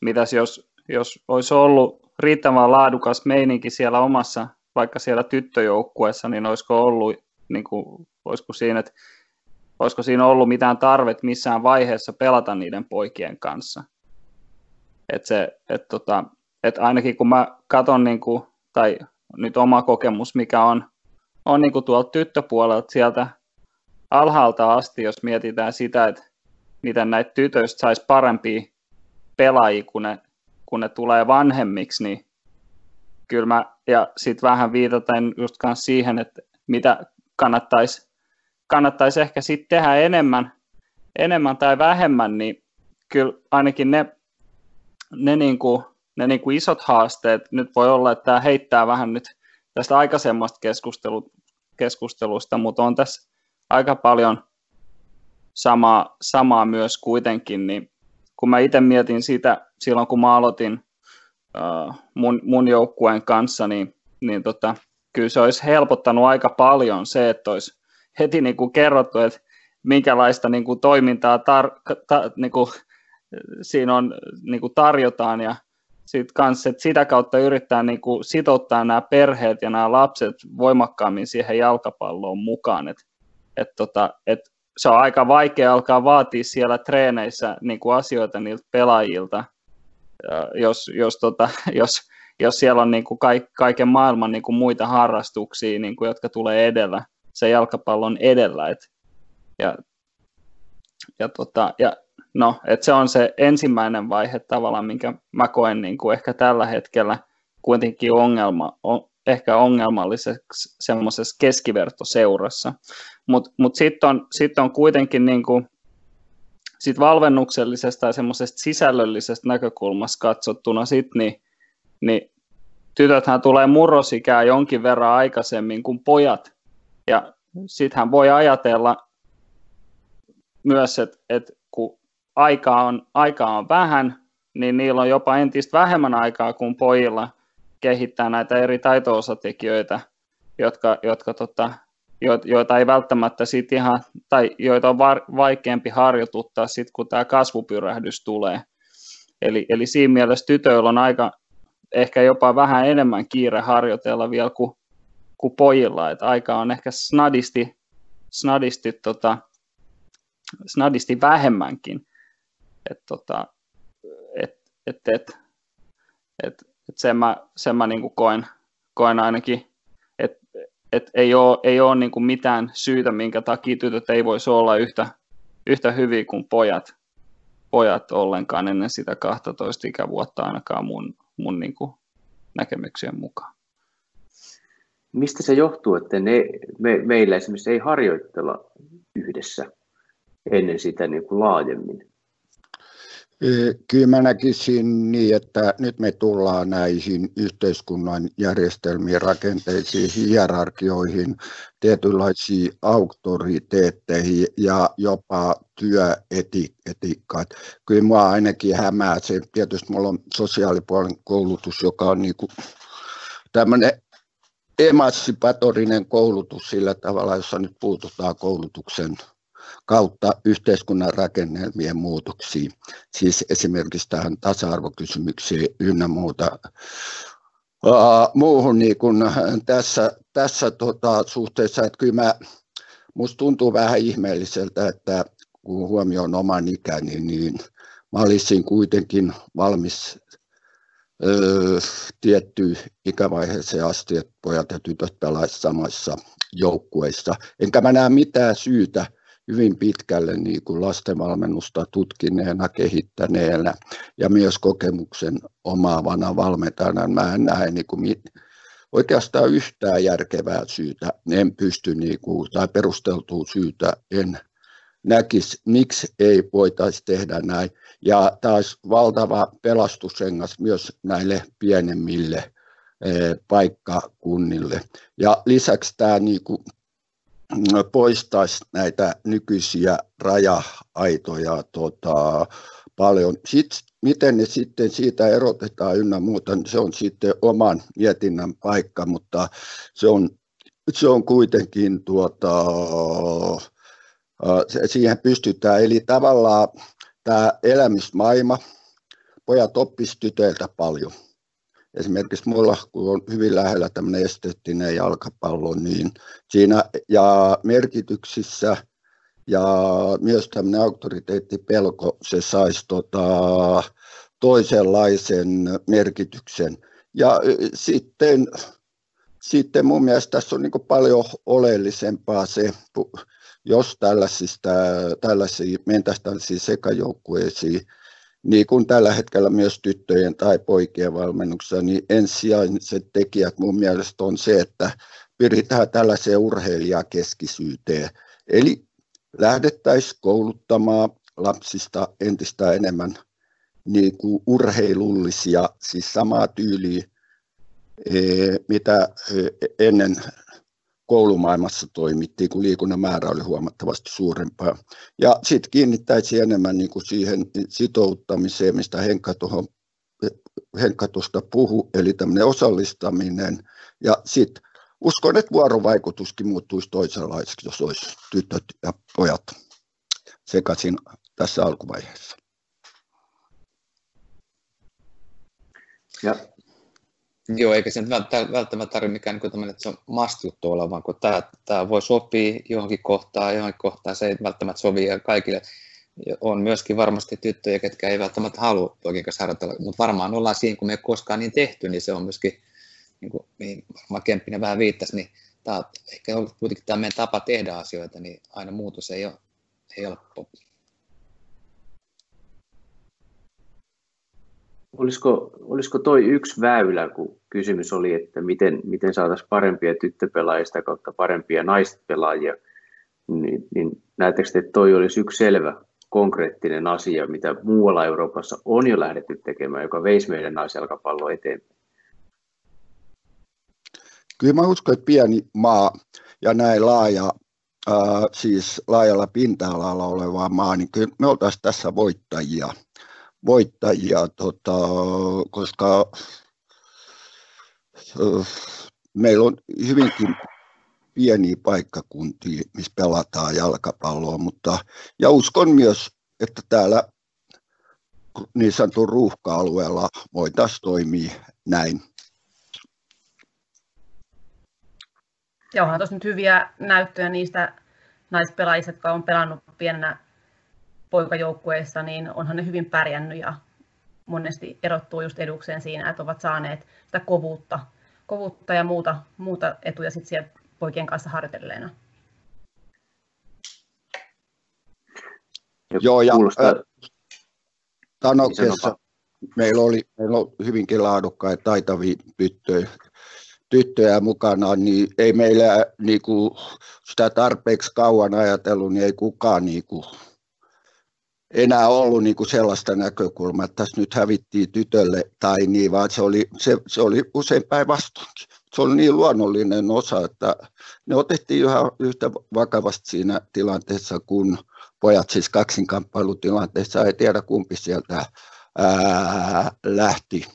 mitäs jos, jos olisi ollut riittävän laadukas meininki siellä omassa vaikka siellä tyttöjoukkueessa, niin olisiko ollut, niin kuin, olisiko siinä, että olisiko siinä ollut mitään tarvet missään vaiheessa pelata niiden poikien kanssa. Et se, et tota, et ainakin kun mä katson, niin kuin, tai nyt oma kokemus, mikä on, on niin kuin tuolta tyttöpuolelta sieltä alhaalta asti, jos mietitään sitä, että miten näitä tytöistä saisi parempia pelaajia, kun ne, kun ne tulee vanhemmiksi, niin kyllä mä, ja sitten vähän viitaten just siihen, että mitä kannattaisi kannattaisi ehkä sitten tehdä enemmän, enemmän tai vähemmän, niin kyllä ainakin ne, ne, niinku, ne niinku isot haasteet, nyt voi olla, että tämä heittää vähän nyt tästä aikaisemmasta keskustelusta, mutta on tässä aika paljon samaa, samaa myös kuitenkin, niin kun mä itse mietin sitä silloin, kun mä aloitin mun, mun joukkueen kanssa, niin, niin tota, kyllä se olisi helpottanut aika paljon se, että olisi heti niin kuin kerrottu, että minkälaista niin kuin toimintaa tar- ta- niin kuin siinä on, niin kuin tarjotaan ja sit kans, että sitä kautta yrittää niin kuin sitouttaa nämä perheet ja nämä lapset voimakkaammin siihen jalkapalloon mukaan. Et, et tota, et se on aika vaikea alkaa vaatia siellä treeneissä niin kuin asioita niiltä pelaajilta, jos, jos, tota, [laughs] jos, jos siellä on niin kuin kaiken maailman niin kuin muita harrastuksia, niin kuin, jotka tulee edellä, se jalkapallon edellä. Et, ja, ja, tota, ja no, että se on se ensimmäinen vaihe tavallaan, minkä mä koen niin kuin ehkä tällä hetkellä kuitenkin ongelma, on, ehkä ongelmalliseksi semmoisessa keskivertoseurassa. Mutta mut, mut sitten on, sit on kuitenkin niin kuin, sit valvennuksellisesta ja semmoisesta sisällöllisestä näkökulmasta katsottuna sit, niin, niin tytöthän tulee murrosikää jonkin verran aikaisemmin kuin pojat. Ja sitten hän voi ajatella myös, että, että kun aikaa on, aikaa on vähän, niin niillä on jopa entistä vähemmän aikaa kuin pojilla kehittää näitä eri taito-osatekijöitä, jotka, jotka tota, joita ei välttämättä sit ihan, tai joita on vaikeampi harjoituttaa sitten, kun tämä kasvupyrähdys tulee. Eli, eli siinä mielessä tytöillä on aika, ehkä jopa vähän enemmän kiire harjoitella vielä kuin, kuin pojilla, että aika on ehkä snadisti, snadisti, tota, snadisti vähemmänkin. Et, tota, et, et, et, et, et sen mä, sen mä niin koen, koen ainakin et ei ole, ei ole niin kuin mitään syytä, minkä takia tytöt ei voisi olla yhtä, yhtä hyviä kuin pojat, pojat ollenkaan ennen sitä 12 ikävuotta ainakaan mun, mun niin kuin näkemyksien mukaan. Mistä se johtuu, että ne, me, meillä esimerkiksi ei harjoittella yhdessä ennen sitä niin kuin laajemmin? Kyllä mä näkisin niin, että nyt me tullaan näihin yhteiskunnan järjestelmiin, rakenteisiin, hierarkioihin, tietynlaisiin auktoriteetteihin ja jopa työetiikkaan. Kyllä mua ainakin hämää se, tietysti mulla on sosiaalipuolen koulutus, joka on niin kuin tämmöinen emansipatorinen koulutus sillä tavalla, jossa nyt puututaan koulutuksen kautta yhteiskunnan rakennelmien muutoksiin, siis esimerkiksi tähän tasa-arvokysymyksiin ynnä muuta. Uh, muuhun niin kun tässä, tässä tota, suhteessa, että kyllä mä, musta tuntuu vähän ihmeelliseltä, että kun huomioon oman ikäni, niin mä olisin kuitenkin valmis öö, tiettyyn ikävaiheeseen asti, että pojat ja tytöt pelaisivat samassa joukkueissa. Enkä mä näe mitään syytä, hyvin pitkälle niin kuin lastenvalmennusta tutkineena, kehittäneenä ja myös kokemuksen omaavana valmentajana. Mä en näe niin kuin mit, oikeastaan yhtään järkevää syytä, en pysty niin kuin, tai perusteltua syytä en näkisi, miksi ei voitaisi tehdä näin. Ja taas valtava pelastusrengas myös näille pienemmille eh, paikkakunnille. Ja lisäksi tämä niin kuin poistaisi näitä nykyisiä raja-aitoja tota, paljon. Sitten, miten ne sitten siitä erotetaan ynnä muuta, niin se on sitten oman mietinnän paikka, mutta se on, se on kuitenkin tuota, siihen pystytään. Eli tavallaan tämä elämysmaailma, pojat oppisivat tytöiltä paljon esimerkiksi mulla, kun on hyvin lähellä tämmöinen esteettinen jalkapallo, niin siinä ja merkityksissä ja myös tämmöinen auktoriteettipelko, se saisi tota, toisenlaisen merkityksen. Ja sitten, sitten mun mielestä tässä on niin paljon oleellisempaa se, jos tällaisista, tällaisia mentäisiin tällaisiin sekajoukkueisiin, niin kuin tällä hetkellä myös tyttöjen tai poikien valmennuksessa, niin ensisijaiset tekijät mun mielestä on se, että pyritään tällaiseen urheilijakeskisyyteen. Eli lähdettäisiin kouluttamaan lapsista entistä enemmän niin kuin urheilullisia, siis samaa tyyliä, eh, mitä eh, ennen koulumaailmassa toimittiin, kun liikunnan määrä oli huomattavasti suurempaa. Ja sitten kiinnittäisi enemmän niin kuin siihen sitouttamiseen, mistä Henkka, tuohon, Henkka tuosta puhui, eli tämmöinen osallistaminen. Ja sitten uskon, että vuorovaikutuskin muuttuisi toisenlaiseksi, jos olisi tytöt ja pojat sekaisin tässä alkuvaiheessa. Ja Joo, eikä se välttämättä tarvitse mikään niin tämmöinen, että se on must-juttu olla, vaan kun tämä, tämä voi sopia johonkin kohtaan, johonkin kohtaan se ei välttämättä sovi ja kaikille on myöskin varmasti tyttöjä, ketkä ei välttämättä halua poikien kanssa harjoitella, mutta varmaan ollaan siinä, kun me ei koskaan niin tehty, niin se on myöskin, niin kuin, mihin varmaan Kemppinen vähän viittasi, niin tämä on ehkä kuitenkin tämä meidän tapa tehdä asioita, niin aina muutos ei ole helppo. Olisiko, olisiko toi yksi väylä, kun kysymys oli, että miten, miten saataisiin parempia tyttöpelaajia kautta parempia naispelaajia, niin, niin näettekö, että toi olisi yksi selvä konkreettinen asia, mitä muualla Euroopassa on jo lähdetty tekemään, joka veisi meidän naisjalkapalloa eteenpäin? Kyllä mä uskon, että pieni maa ja näin laaja, äh, siis laajalla pinta-alalla oleva maa, niin kyllä me oltaisiin tässä voittajia, voittajia tota, koska meillä on hyvinkin pieniä paikkakuntia, missä pelataan jalkapalloa, mutta ja uskon myös, että täällä niin sanotun ruuhka-alueella voitaisiin toimia näin. Ja onhan tuossa nyt hyviä näyttöjä niistä naispelaajista, jotka on pelannut pienenä poikajoukkueessa, niin onhan ne hyvin pärjännyt ja monesti erottuu just edukseen siinä, että ovat saaneet sitä kovuutta, kovuutta ja muuta, muuta etuja sitten siellä poikien kanssa harjoitelleena. Joo, ja Tanokessa meillä oli, meillä oli hyvinkin laadukkaita taitavia tyttöjä, tyttöjä mukana, niin ei meillä niin kuin, sitä tarpeeksi kauan ajatellut, niin ei kukaan niin kuin, enää ollut niin kuin sellaista näkökulmaa, että tässä nyt hävittiin tytölle tai niin, vaan se oli, se, se oli usein päinvastoin. Se oli niin luonnollinen osa, että ne otettiin yhä yhtä vakavasti siinä tilanteessa, kun pojat siis kaksinkamppailutilanteessa, ei tiedä kumpi sieltä ää, lähti,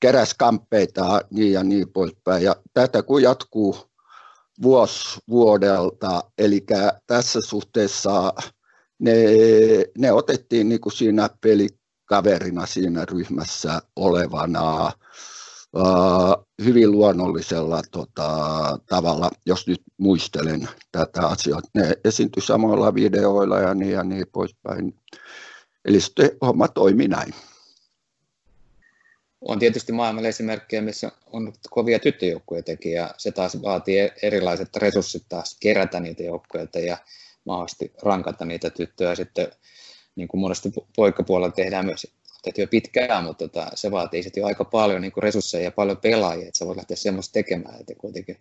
keräs kamppeita niin ja niin poispäin. Ja tätä kun jatkuu vuosi vuodelta, eli tässä suhteessa ne, ne otettiin niin kuin siinä pelikaverina siinä ryhmässä olevana uh, hyvin luonnollisella tota, tavalla, jos nyt muistelen tätä asiaa. Ne esiintyi samoilla videoilla ja niin ja niin poispäin. Eli sitten homma toimi näin. On tietysti maailmalla esimerkkejä, missä on kovia tyttöjoukkueita ja se taas vaatii erilaiset resurssit taas kerätä niitä joukkueita ja mahdollisesti rankata niitä tyttöjä sitten, niin kuin monesti poikapuolella tehdään myös tehty jo pitkään, mutta tota, se vaatii sitten jo aika paljon niin kuin resursseja ja paljon pelaajia, että sä voit lähteä semmoista tekemään. Että kuitenkin,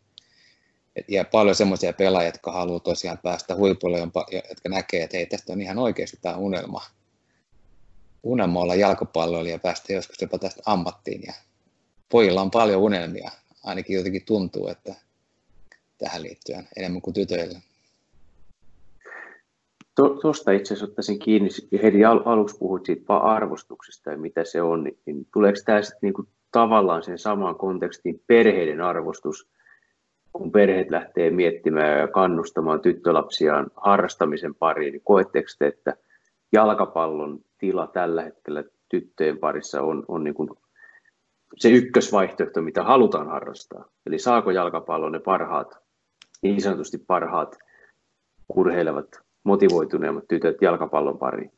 et, ja paljon semmoisia pelaajia, jotka haluaa tosiaan päästä huipulle, jotka näkee, että hei, tästä on ihan oikeasti tämä unelma. Unelma olla jalkapalloilija ja päästä joskus jopa tästä ammattiin. Ja pojilla on paljon unelmia, ainakin jotenkin tuntuu, että tähän liittyen enemmän kuin tytöillä. Tuosta itse asiassa ottaisin kiinni, heti al- aluksi puhuit siitä arvostuksesta ja mitä se on, niin, niin tuleeko tämä sitten niinku tavallaan sen samaan kontekstiin perheiden arvostus, kun perheet lähtee miettimään ja kannustamaan tyttölapsiaan harrastamisen pariin, niin koetteko te, että jalkapallon tila tällä hetkellä tyttöjen parissa on, on niin kuin se ykkösvaihtoehto, mitä halutaan harrastaa. Eli saako jalkapallo ne parhaat, niin sanotusti parhaat urheilevat motivoituneemmat tytöt jalkapallon pariin?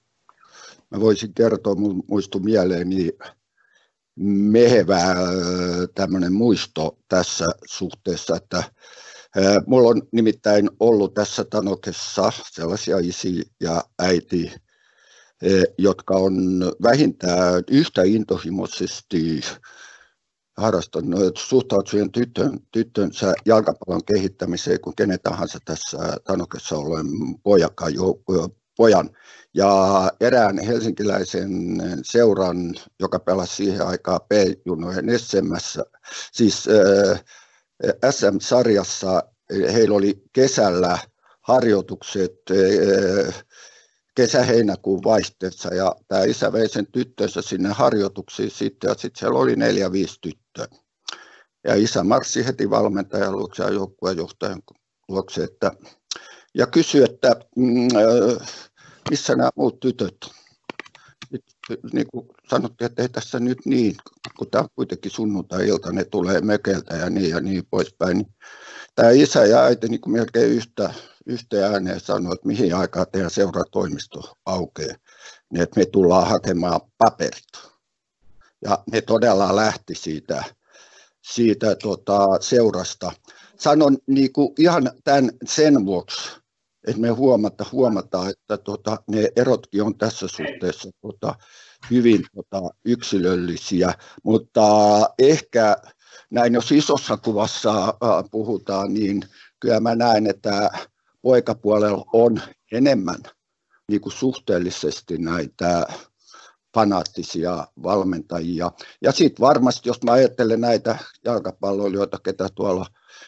Mä voisin kertoa, mun muistu mieleeni mehevä äh, tämmöinen muisto tässä suhteessa, että äh, Mulla on nimittäin ollut tässä Tanokessa sellaisia isi ja äiti, äh, jotka on vähintään yhtä intohimoisesti harrastanut suhtautuen tyttön, tyttönsä jalkapallon kehittämiseen kuin kenen tahansa tässä Tanokessa ollen pojakan pojan. Ja erään helsinkiläisen seuran, joka pelasi siihen aikaan P-junojen SMssä, siis äh, SM-sarjassa heillä oli kesällä harjoitukset äh, kesä-heinäkuun vaihteessa ja tämä isä vei sen tyttönsä sinne harjoituksiin sitten ja sitten siellä oli neljä, viisi tyttöä. Ja isä marssi heti valmentajan luokse ja joukkueenjohtajan luokse että, ja kysyi, että mm, äh, missä nämä muut tytöt niin kuin sanottiin, että ei tässä nyt niin, kun tämä on kuitenkin sunnuntai-ilta, ne tulee mökeltä ja niin ja niin poispäin. Niin tämä isä ja äiti niin kuin melkein yhtä, yhtä ääneen sanoi, että mihin aikaan teidän seuratoimisto aukeaa, niin että me tullaan hakemaan paperit. Ja ne todella lähti siitä, siitä tota, seurasta. Sanon niin kuin ihan tämän sen vuoksi, että me huomata, huomataan, että tota, ne erotkin on tässä suhteessa tota, hyvin tota, yksilöllisiä, mutta ehkä näin jos isossa kuvassa äh, puhutaan, niin kyllä mä näen, että poikapuolella on enemmän niin kuin suhteellisesti näitä fanaattisia valmentajia. Ja sitten varmasti, jos mä ajattelen näitä jalkapalloilijoita, ketä tuolla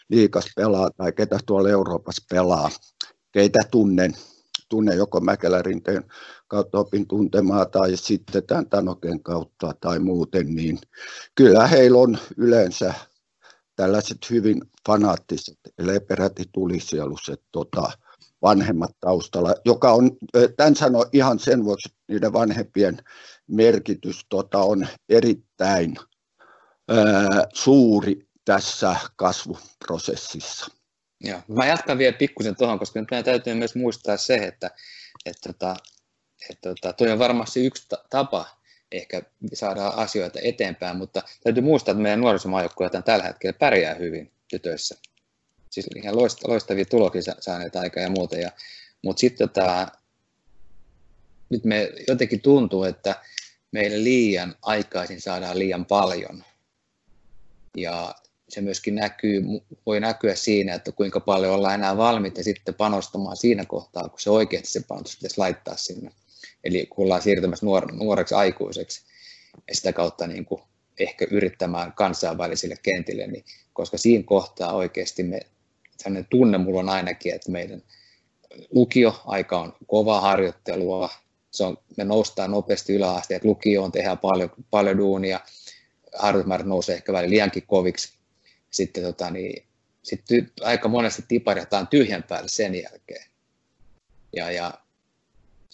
liikas pelaa tai ketä tuolla Euroopassa pelaa, keitä tunnen, tunne joko Mäkelärinteen kautta opin tuntemaan tai sitten tämän Tanoken kautta tai muuten, niin kyllä heillä on yleensä tällaiset hyvin fanaattiset, eli peräti tulisieluset tota, vanhemmat taustalla, joka on, tämän sano ihan sen vuoksi, että niiden vanhempien merkitys tota, on erittäin ää, suuri tässä kasvuprosessissa. Joo. Mä jatkan vielä pikkusen tuohon, koska nyt meidän täytyy myös muistaa se, että, että, että, että, että toi on varmasti yksi tapa ehkä saada asioita eteenpäin, mutta täytyy muistaa, että meidän nuorisomaajoukkueet tällä hetkellä pärjää hyvin tytöissä. Siis ihan loistavia tuloksia saaneet aika ja muuta. Ja, mutta sitten tota, nyt me jotenkin tuntuu, että meille liian aikaisin saadaan liian paljon. Ja se myöskin näkyy, voi näkyä siinä, että kuinka paljon ollaan enää valmiita sitten panostamaan siinä kohtaa, kun se oikeasti se panostus pitäisi laittaa sinne. Eli kun ollaan siirtymässä nuor- nuoreksi aikuiseksi ja sitä kautta niin kuin ehkä yrittämään kansainvälisille kentille, niin koska siinä kohtaa oikeasti me, sellainen tunne mulla on ainakin, että meidän lukioaika on kovaa harjoittelua, se on, me noustaan nopeasti yläasteet, lukioon tehdään paljon, paljon duunia, harjoitusmäärät nousee ehkä välillä liiankin koviksi, sitten tota, niin, sitten aika monesti tiparjataan tyhjän päälle sen jälkeen. Ja, ja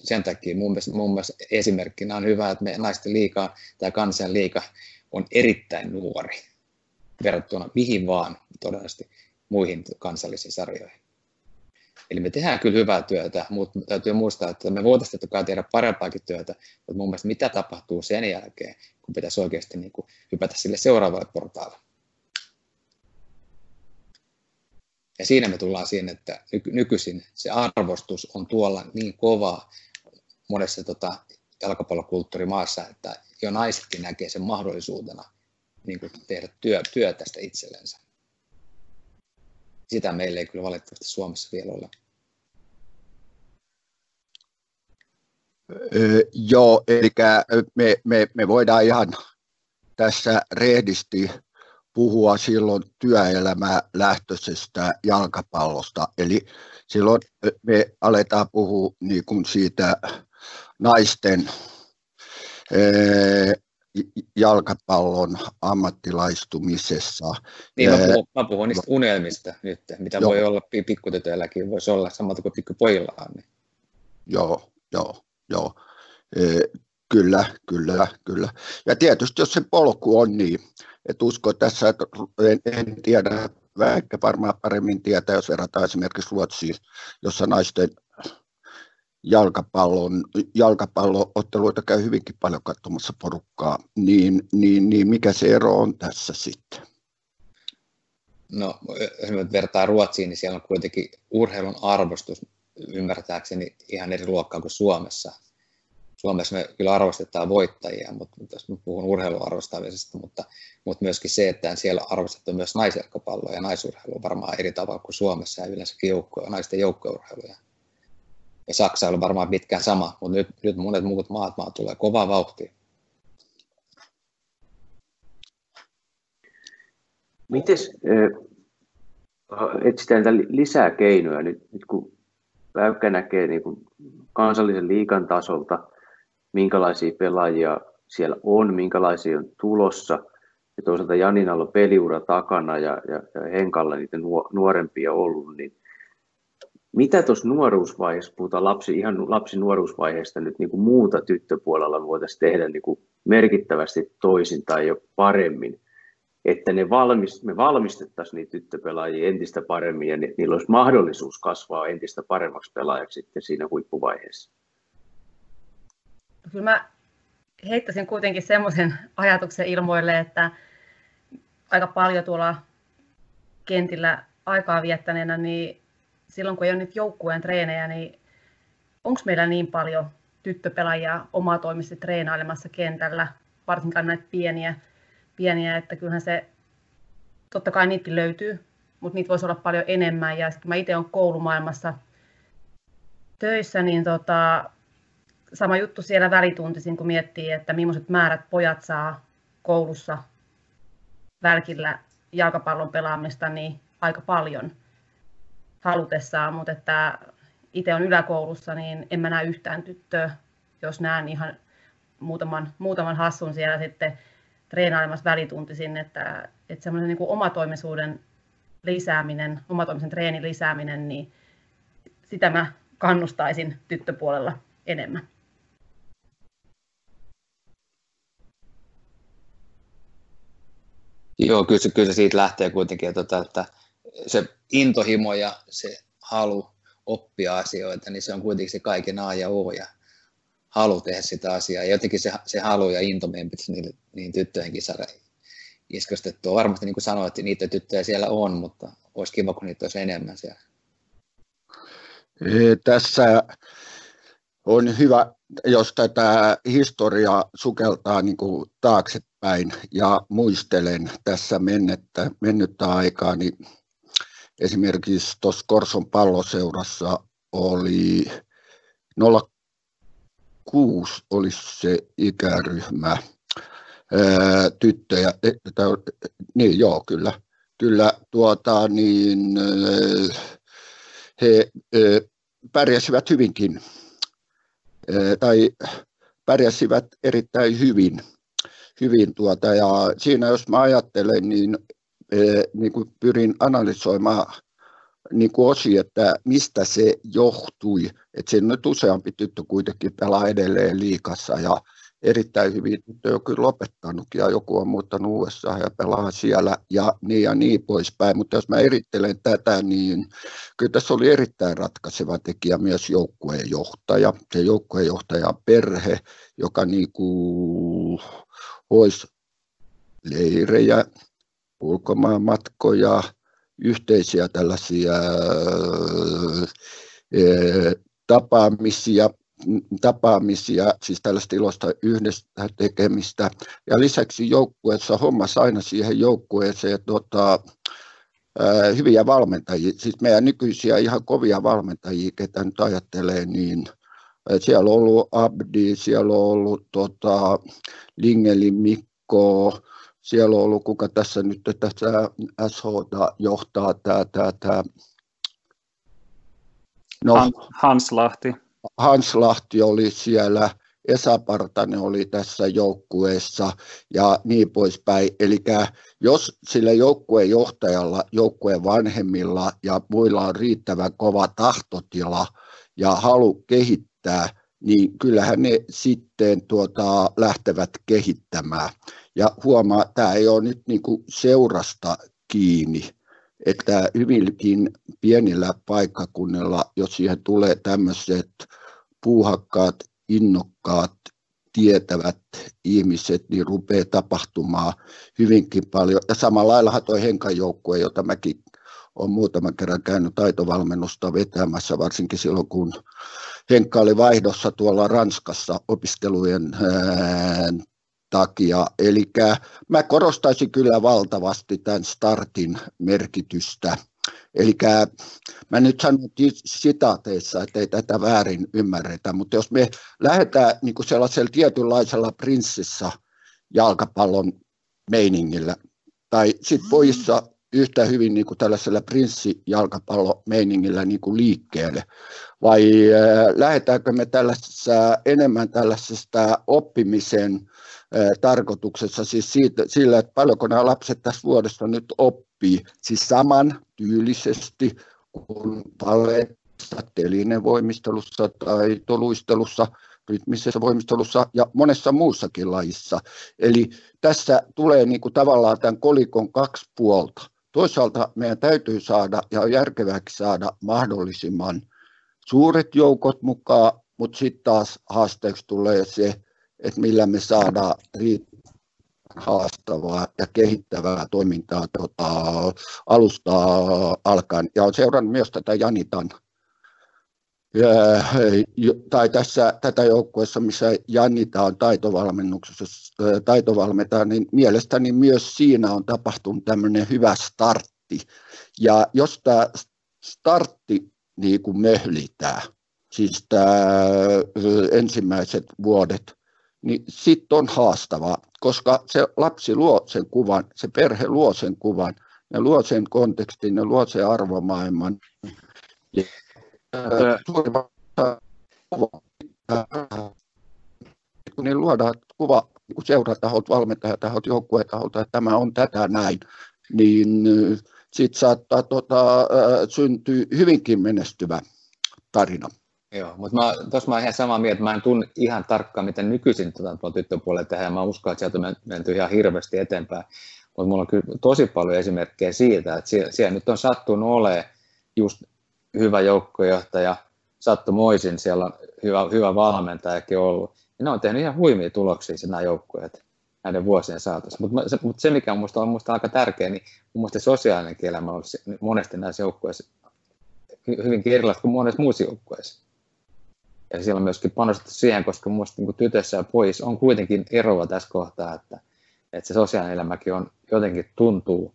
sen takia mun mielestä, mun mielestä esimerkkinä on hyvä, että me naisten liikaa tai kansan liika on erittäin nuori verrattuna mihin vaan todennäköisesti muihin kansallisiin sarjoihin. Eli me tehdään kyllä hyvää työtä, mutta täytyy muistaa, että me voitaisiin totta kai tehdä parempaakin työtä, mutta mun mielestä mitä tapahtuu sen jälkeen, kun pitäisi oikeasti niin kuin hypätä sille seuraavalle portaalle. Ja siinä me tullaan siihen, että nykyisin se arvostus on tuolla niin kova monessa tota, jalkapallokulttuurimaassa, että jo naisetkin näkee sen mahdollisuutena niin kuin tehdä työ, työ tästä itsellensä. Sitä meillä ei kyllä valitettavasti Suomessa vielä ole. Öö, joo, eli me, me, me voidaan ihan tässä rehdisti puhua silloin työelämää lähtöisestä jalkapallosta. Eli silloin me aletaan puhua niin kuin siitä naisten jalkapallon ammattilaistumisessa. Niin, mä puhun, mä puhun niistä unelmista nyt, mitä joo. voi olla pikkutytöilläkin, voisi olla samalta kuin pikkupojillaan. Niin. Joo, joo, joo. E, kyllä, kyllä, kyllä. Ja tietysti jos se polku on niin, että usko tässä, että en, en tiedä, vaikka varmaan paremmin tietää, jos verrataan esimerkiksi Ruotsiin, jossa naisten jalkapallon, jalkapallootteluita käy hyvinkin paljon katsomassa porukkaa, niin, niin, niin mikä se ero on tässä sitten? No, jos nyt vertaa Ruotsiin, niin siellä on kuitenkin urheilun arvostus ymmärtääkseni ihan eri luokkaa kuin Suomessa. Suomessa me kyllä arvostetaan voittajia, mutta jos mä puhun urheiluarvostamisesta, mutta, mutta myöskin se, että siellä arvostetaan myös naisjalkapalloa ja naisurheilua varmaan eri tavalla kuin Suomessa ja yleensä joukko, naisten joukkourheiluja. Ja Saksa on varmaan pitkään sama, mutta nyt, nyt monet muut maat, maat tulee kovaa vauhtia. Mites etsitään lisää keinoja nyt, nyt kun Väykkä näkee niin kuin kansallisen liikan tasolta, minkälaisia pelaajia siellä on, minkälaisia on tulossa, ja toisaalta Janinalla on peliura takana ja, ja, ja Henkalla niitä nuorempia ollut, niin mitä tuossa nuoruusvaiheessa, puhutaan lapsi, ihan lapsi nuoruusvaiheesta nyt niin kuin muuta tyttöpuolella voitaisiin tehdä niin kuin merkittävästi toisin tai jo paremmin, että ne valmist, me valmistettaisiin niitä tyttöpelaajia entistä paremmin ja niillä olisi mahdollisuus kasvaa entistä paremmaksi pelaajaksi sitten siinä huippuvaiheessa? Kyllä mä heittäisin kuitenkin semmoisen ajatuksen ilmoille, että aika paljon tuolla kentillä aikaa viettäneenä, niin silloin kun ei ole nyt joukkueen treenejä, niin onko meillä niin paljon tyttöpelaajia omatoimisesti treenailemassa kentällä, varsinkaan näitä pieniä, pieniä, että kyllähän se, totta kai niitäkin löytyy, mutta niitä voisi olla paljon enemmän. Ja sitten mä itse olen koulumaailmassa töissä, niin tota, sama juttu siellä välituntisin, kun miettii, että millaiset määrät pojat saa koulussa välkillä jalkapallon pelaamista, niin aika paljon halutessaan, mutta että itse on yläkoulussa, niin en mä näe yhtään tyttöä, jos näen ihan muutaman, muutaman hassun siellä sitten treenailemassa välituntisin, että, että semmoisen niin omatoimisuuden lisääminen, omatoimisen treenin lisääminen, niin sitä mä kannustaisin tyttöpuolella enemmän. Joo, kyllä se, kyllä se siitä lähtee kuitenkin, että, tota, että se intohimo ja se halu oppia asioita, niin se on kuitenkin se kaiken A ja O ja halu tehdä sitä asiaa. Ja jotenkin se, se halu ja into meidän pitäisi niin, niin tyttöjenkin saada iskostettua. Varmasti niin kuin sanoit, että niitä tyttöjä siellä on, mutta olisi kiva, kun niitä olisi enemmän siellä. Tässä on hyvä, jos tätä historiaa sukeltaa niin kuin taaksepäin ja muistelen tässä mennettä, mennyttä aikaa, niin esimerkiksi tuossa Korson palloseurassa oli 06 olisi se ikäryhmä. Tyttöjä, e, niin joo kyllä, kyllä tuota, niin, he pärjäsivät hyvinkin. Tai pärjäsivät erittäin hyvin. hyvin tuota, ja siinä jos mä ajattelen, niin, niin kuin pyrin analysoimaan niin kuin osi, että mistä se johtui. Että siinä nyt useampi tyttö kuitenkin pelaa edelleen liikassa ja erittäin hyvin tyttö on kyllä lopettanut ja joku on muuttanut USA ja pelaa siellä ja niin ja niin poispäin. Mutta jos mä erittelen tätä, niin kyllä tässä oli erittäin ratkaiseva tekijä myös joukkueen johtaja. Se joukkueen johtaja perhe, joka niin kuin olisi leirejä, ulkomaanmatkoja, yhteisiä tällaisia tapaamisia, tapaamisia, siis tällaista ilosta yhdessä tekemistä. Ja lisäksi joukkueessa hommas aina siihen joukkueeseen tota, hyviä valmentajia, siis meidän nykyisiä ihan kovia valmentajia, ketä nyt ajattelee, niin siellä on ollut Abdi, siellä on ollut tota, Lingeli Mikko, siellä on ollut, kuka tässä nyt tässä SH johtaa, tämä, tämä, tämä no, Hans Lahti. Hans Lahti oli siellä, Esa Partanen oli tässä joukkueessa ja niin poispäin. Eli jos sillä joukkueen johtajalla, joukkueen vanhemmilla ja muilla on riittävän kova tahtotila ja halu kehittää, niin kyllähän ne sitten tuota, lähtevät kehittämään. Ja huomaa, tämä ei ole nyt niin kuin seurasta kiinni, että hyvinkin pienillä paikkakunnilla, jos siihen tulee tämmöiset puuhakkaat, innokkaat, tietävät ihmiset, niin rupeaa tapahtumaan hyvinkin paljon. Ja samalla lailla tuo Henkan joukkue, jota mäkin olen muutaman kerran käynyt taitovalmennusta vetämässä, varsinkin silloin kun Henkka oli vaihdossa tuolla Ranskassa opiskelujen takia. Eli mä korostaisin kyllä valtavasti tämän startin merkitystä. Eli mä nyt sanon sitaateissa, että ei tätä väärin ymmärretä, mutta jos me lähdetään niin kuin sellaisella tietynlaisella prinssissä jalkapallon meiningillä, tai sitten pojissa yhtä hyvin niin kuin tällaisella prinssijalkapallomeiningillä niin kuin liikkeelle, vai lähdetäänkö me tällaisessa, enemmän tällaisesta oppimisen tarkoituksessa, siis siitä, sillä, että paljonko nämä lapset tässä vuodessa nyt oppii, siis saman tyylisesti kuin paletta, telinevoimistelussa tai toluistelussa, rytmisessä voimistelussa ja monessa muussakin lajissa. Eli tässä tulee niin kuin tavallaan tämän kolikon kaksi puolta. Toisaalta meidän täytyy saada ja on järkevääkin saada mahdollisimman suuret joukot mukaan, mutta sitten taas haasteeksi tulee se, että millä me saadaan haastavaa ja kehittävää toimintaa tota, alusta alkaen. Ja olen seurannut myös tätä Janitan tai tässä tätä joukkueessa, missä Janita on taitovalmennuksessa, taitovalmentaja, niin mielestäni myös siinä on tapahtunut tämmöinen hyvä startti. Ja jos tämä startti niin kuin möhlitään, siis tämä ensimmäiset vuodet, niin sitten on haastavaa, koska se lapsi luo sen kuvan, se perhe luo sen kuvan, ne luo sen kontekstin, ne luo sen arvomaailman. Ja kun niin luodaan kuva seuratahot, valmentajatahot, joukkuetaholta, että tämä on tätä näin, niin sitten saattaa tota, syntyä hyvinkin menestyvä tarina. Joo, mutta tuossa mä olen ihan samaa mieltä, mä en tunne ihan tarkkaan, miten nykyisin tuota tuolla tyttöpuolella tehdään, mä uskon, että sieltä on menty ihan hirveästi eteenpäin, mutta mulla on kyllä tosi paljon esimerkkejä siitä, että siellä, siellä nyt on sattunut olemaan just hyvä joukkojohtaja, sattumoisin siellä on hyvä, hyvä valmentajakin ollut, ja ne on tehnyt ihan huimia tuloksia nämä joukkueet näiden vuosien saatossa. Mutta mut se, mikä minusta on musta aika tärkeä, niin mielestä sosiaalinen elämä on monesti näissä joukkueissa hyvin erilaista kuin monessa muussa joukkueessa. Ja siellä on myöskin panostettu siihen, koska minusta niin tytössä ja pojissa on kuitenkin eroa tässä kohtaa, että, että se sosiaalinen elämäkin on jotenkin tuntuu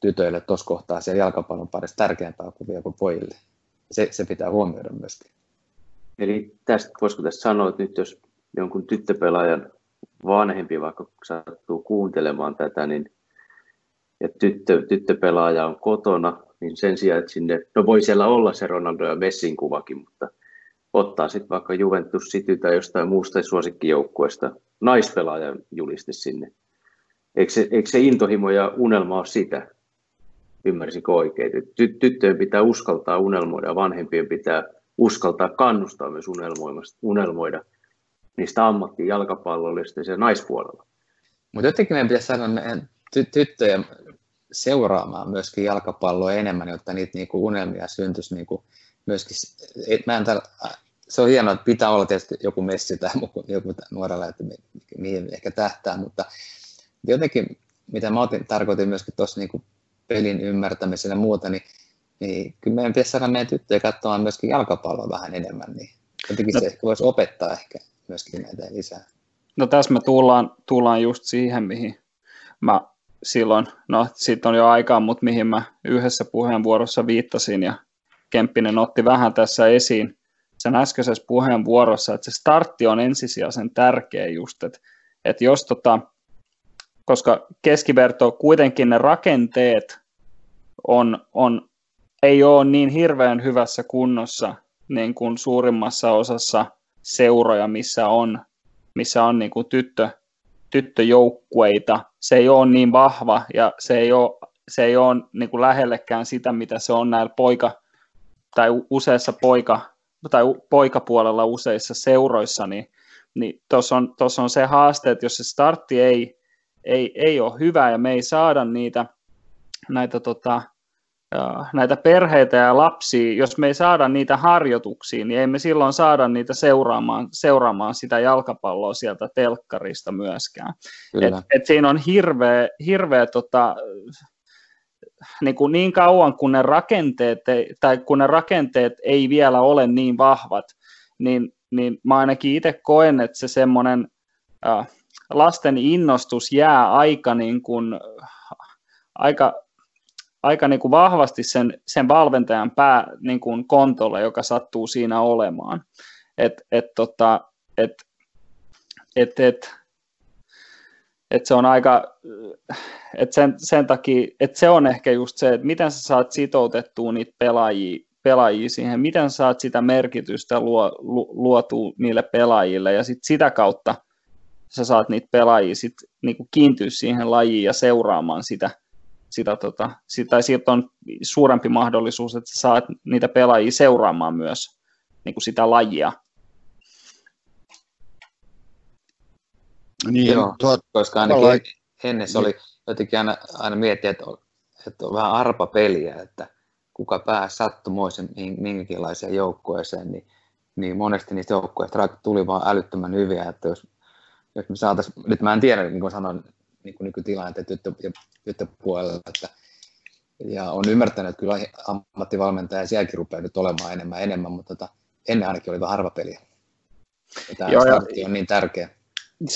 tytöille tuossa kohtaa siellä jalkapallon parissa tärkeämpää vielä kuin pojille. Se, se pitää huomioida myöskin. Eli tästä, voisiko tässä sanoa, että nyt jos jonkun tyttöpelaajan vanhempi vaikka sattuu kuuntelemaan tätä, niin ja tyttö, tyttöpelaaja on kotona, niin sen sijaan, että sinne, no voi siellä olla se Ronaldo ja Messin kuvakin, mutta ottaa sitten vaikka Juventus City tai jostain muusta suosikkijoukkueesta naispelaajan juliste sinne. Eikö se, eikö se intohimo ja unelma ole sitä? Ymmärsikö oikein? Ty- tyttöjen pitää uskaltaa unelmoida vanhempien pitää uskaltaa kannustaa myös unelmoida niistä ammattiin jalkapallollista ja naispuolella. Mutta jotenkin meidän pitäisi saada meidän ty- tyttöjä seuraamaan myöskin jalkapalloa enemmän, jotta niitä niinku unelmia syntyisi niinku myöskin. Et mä en se on hienoa, että pitää olla tietysti joku messi tai joku nuorella, että mihin ehkä tähtää, mutta jotenkin, mitä mä otin, tarkoitin myöskin tuossa niin pelin ymmärtämisen ja muuta, niin, niin kyllä meidän pitäisi saada meidän tyttöjä katsomaan myöskin jalkapalloa vähän enemmän, niin jotenkin no, se ehkä voisi opettaa ehkä myöskin näitä lisää. No tässä me tullaan, tullaan just siihen, mihin mä silloin, no siitä on jo aikaa, mutta mihin mä yhdessä puheenvuorossa viittasin ja Kemppinen otti vähän tässä esiin, sen äskeisessä puheenvuorossa, että se startti on ensisijaisen tärkeä just, että, että jos tota, koska keskiverto kuitenkin ne rakenteet on, on, ei ole niin hirveän hyvässä kunnossa niin kuin suurimmassa osassa seuroja, missä on, missä on niin kuin tyttö, tyttöjoukkueita. Se ei ole niin vahva ja se ei ole, se ei ole niin kuin lähellekään sitä, mitä se on näillä poika, tai useissa poika, tai poikapuolella useissa seuroissa, niin, niin tuossa on, on se haaste, että jos se startti ei, ei, ei ole hyvä ja me ei saada niitä, näitä, tota, näitä perheitä ja lapsia, jos me ei saada niitä harjoituksia, niin ei me silloin saada niitä seuraamaan, seuraamaan sitä jalkapalloa sieltä telkkarista myöskään. Et, et siinä on hirveä, hirveä tota, niin, kuin niin kauan kun ne rakenteet, tai kun ne rakenteet ei vielä ole niin vahvat, niin, niin mä ainakin itse koen, että se semmoinen äh, lasten innostus jää aika, niin kuin, aika, aika niin kuin vahvasti sen, sen valmentajan pää niin kuin kontolle, joka sattuu siinä olemaan. Et, et, tota, et, et, et, et se on aika, et sen, sen takia, että se on ehkä just se, että miten sä saat sitoutettua niitä pelaajia, pelaajia siihen, miten sä saat sitä merkitystä luo, lu, luotua niille pelaajille ja sit sitä kautta sä saat niitä pelaajia sit niinku kiintyä siihen lajiin ja seuraamaan sitä, sitä, tota, sitä tai siitä on suurempi mahdollisuus, että sä saat niitä pelaajia seuraamaan myös niinku sitä lajia. Niin, Joo, tuot, koska ainakin olla... ennen se oli jotenkin aina, aina miettiä, että on, että on vähän arpa peliä, että kuka pääsi sattumoisen minkäkinlaiseen joukkueeseen, niin, niin monesti niistä joukkueista tuli vaan älyttömän hyviä, että jos jos me saatais, nyt mä en tiedä, niin kuin sanoin, niin kuin nykytilanteen tyttö, ja tyttöpuolella. Että, ja on ymmärtänyt, että kyllä ammattivalmentaja sielläkin rupeaa nyt olemaan enemmän enemmän, mutta tota, ennen ainakin oli vähän harva peliä. Ja tämä Joo, ja, on niin tärkeä.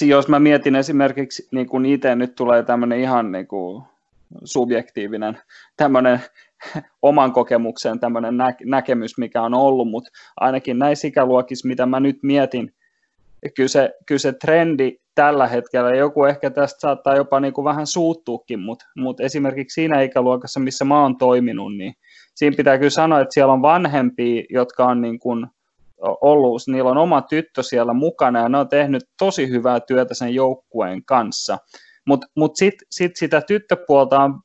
Jos mä mietin esimerkiksi, niin kuin itse nyt tulee tämmöinen ihan niin kuin subjektiivinen tämmöinen oman kokemuksen tämmöinen nä- näkemys, mikä on ollut, mutta ainakin näissä ikäluokissa, mitä mä nyt mietin, kyllä se, kyllä se trendi tällä hetkellä, joku ehkä tästä saattaa jopa niin kuin vähän suuttuukin, mutta, mutta esimerkiksi siinä ikäluokassa, missä mä oon toiminut, niin siinä pitää kyllä sanoa, että siellä on vanhempia, jotka on niin kuin ollut, niillä on oma tyttö siellä mukana ja ne on tehnyt tosi hyvää työtä sen joukkueen kanssa. Mutta mut, sitten sit sitä tyttöpuolta on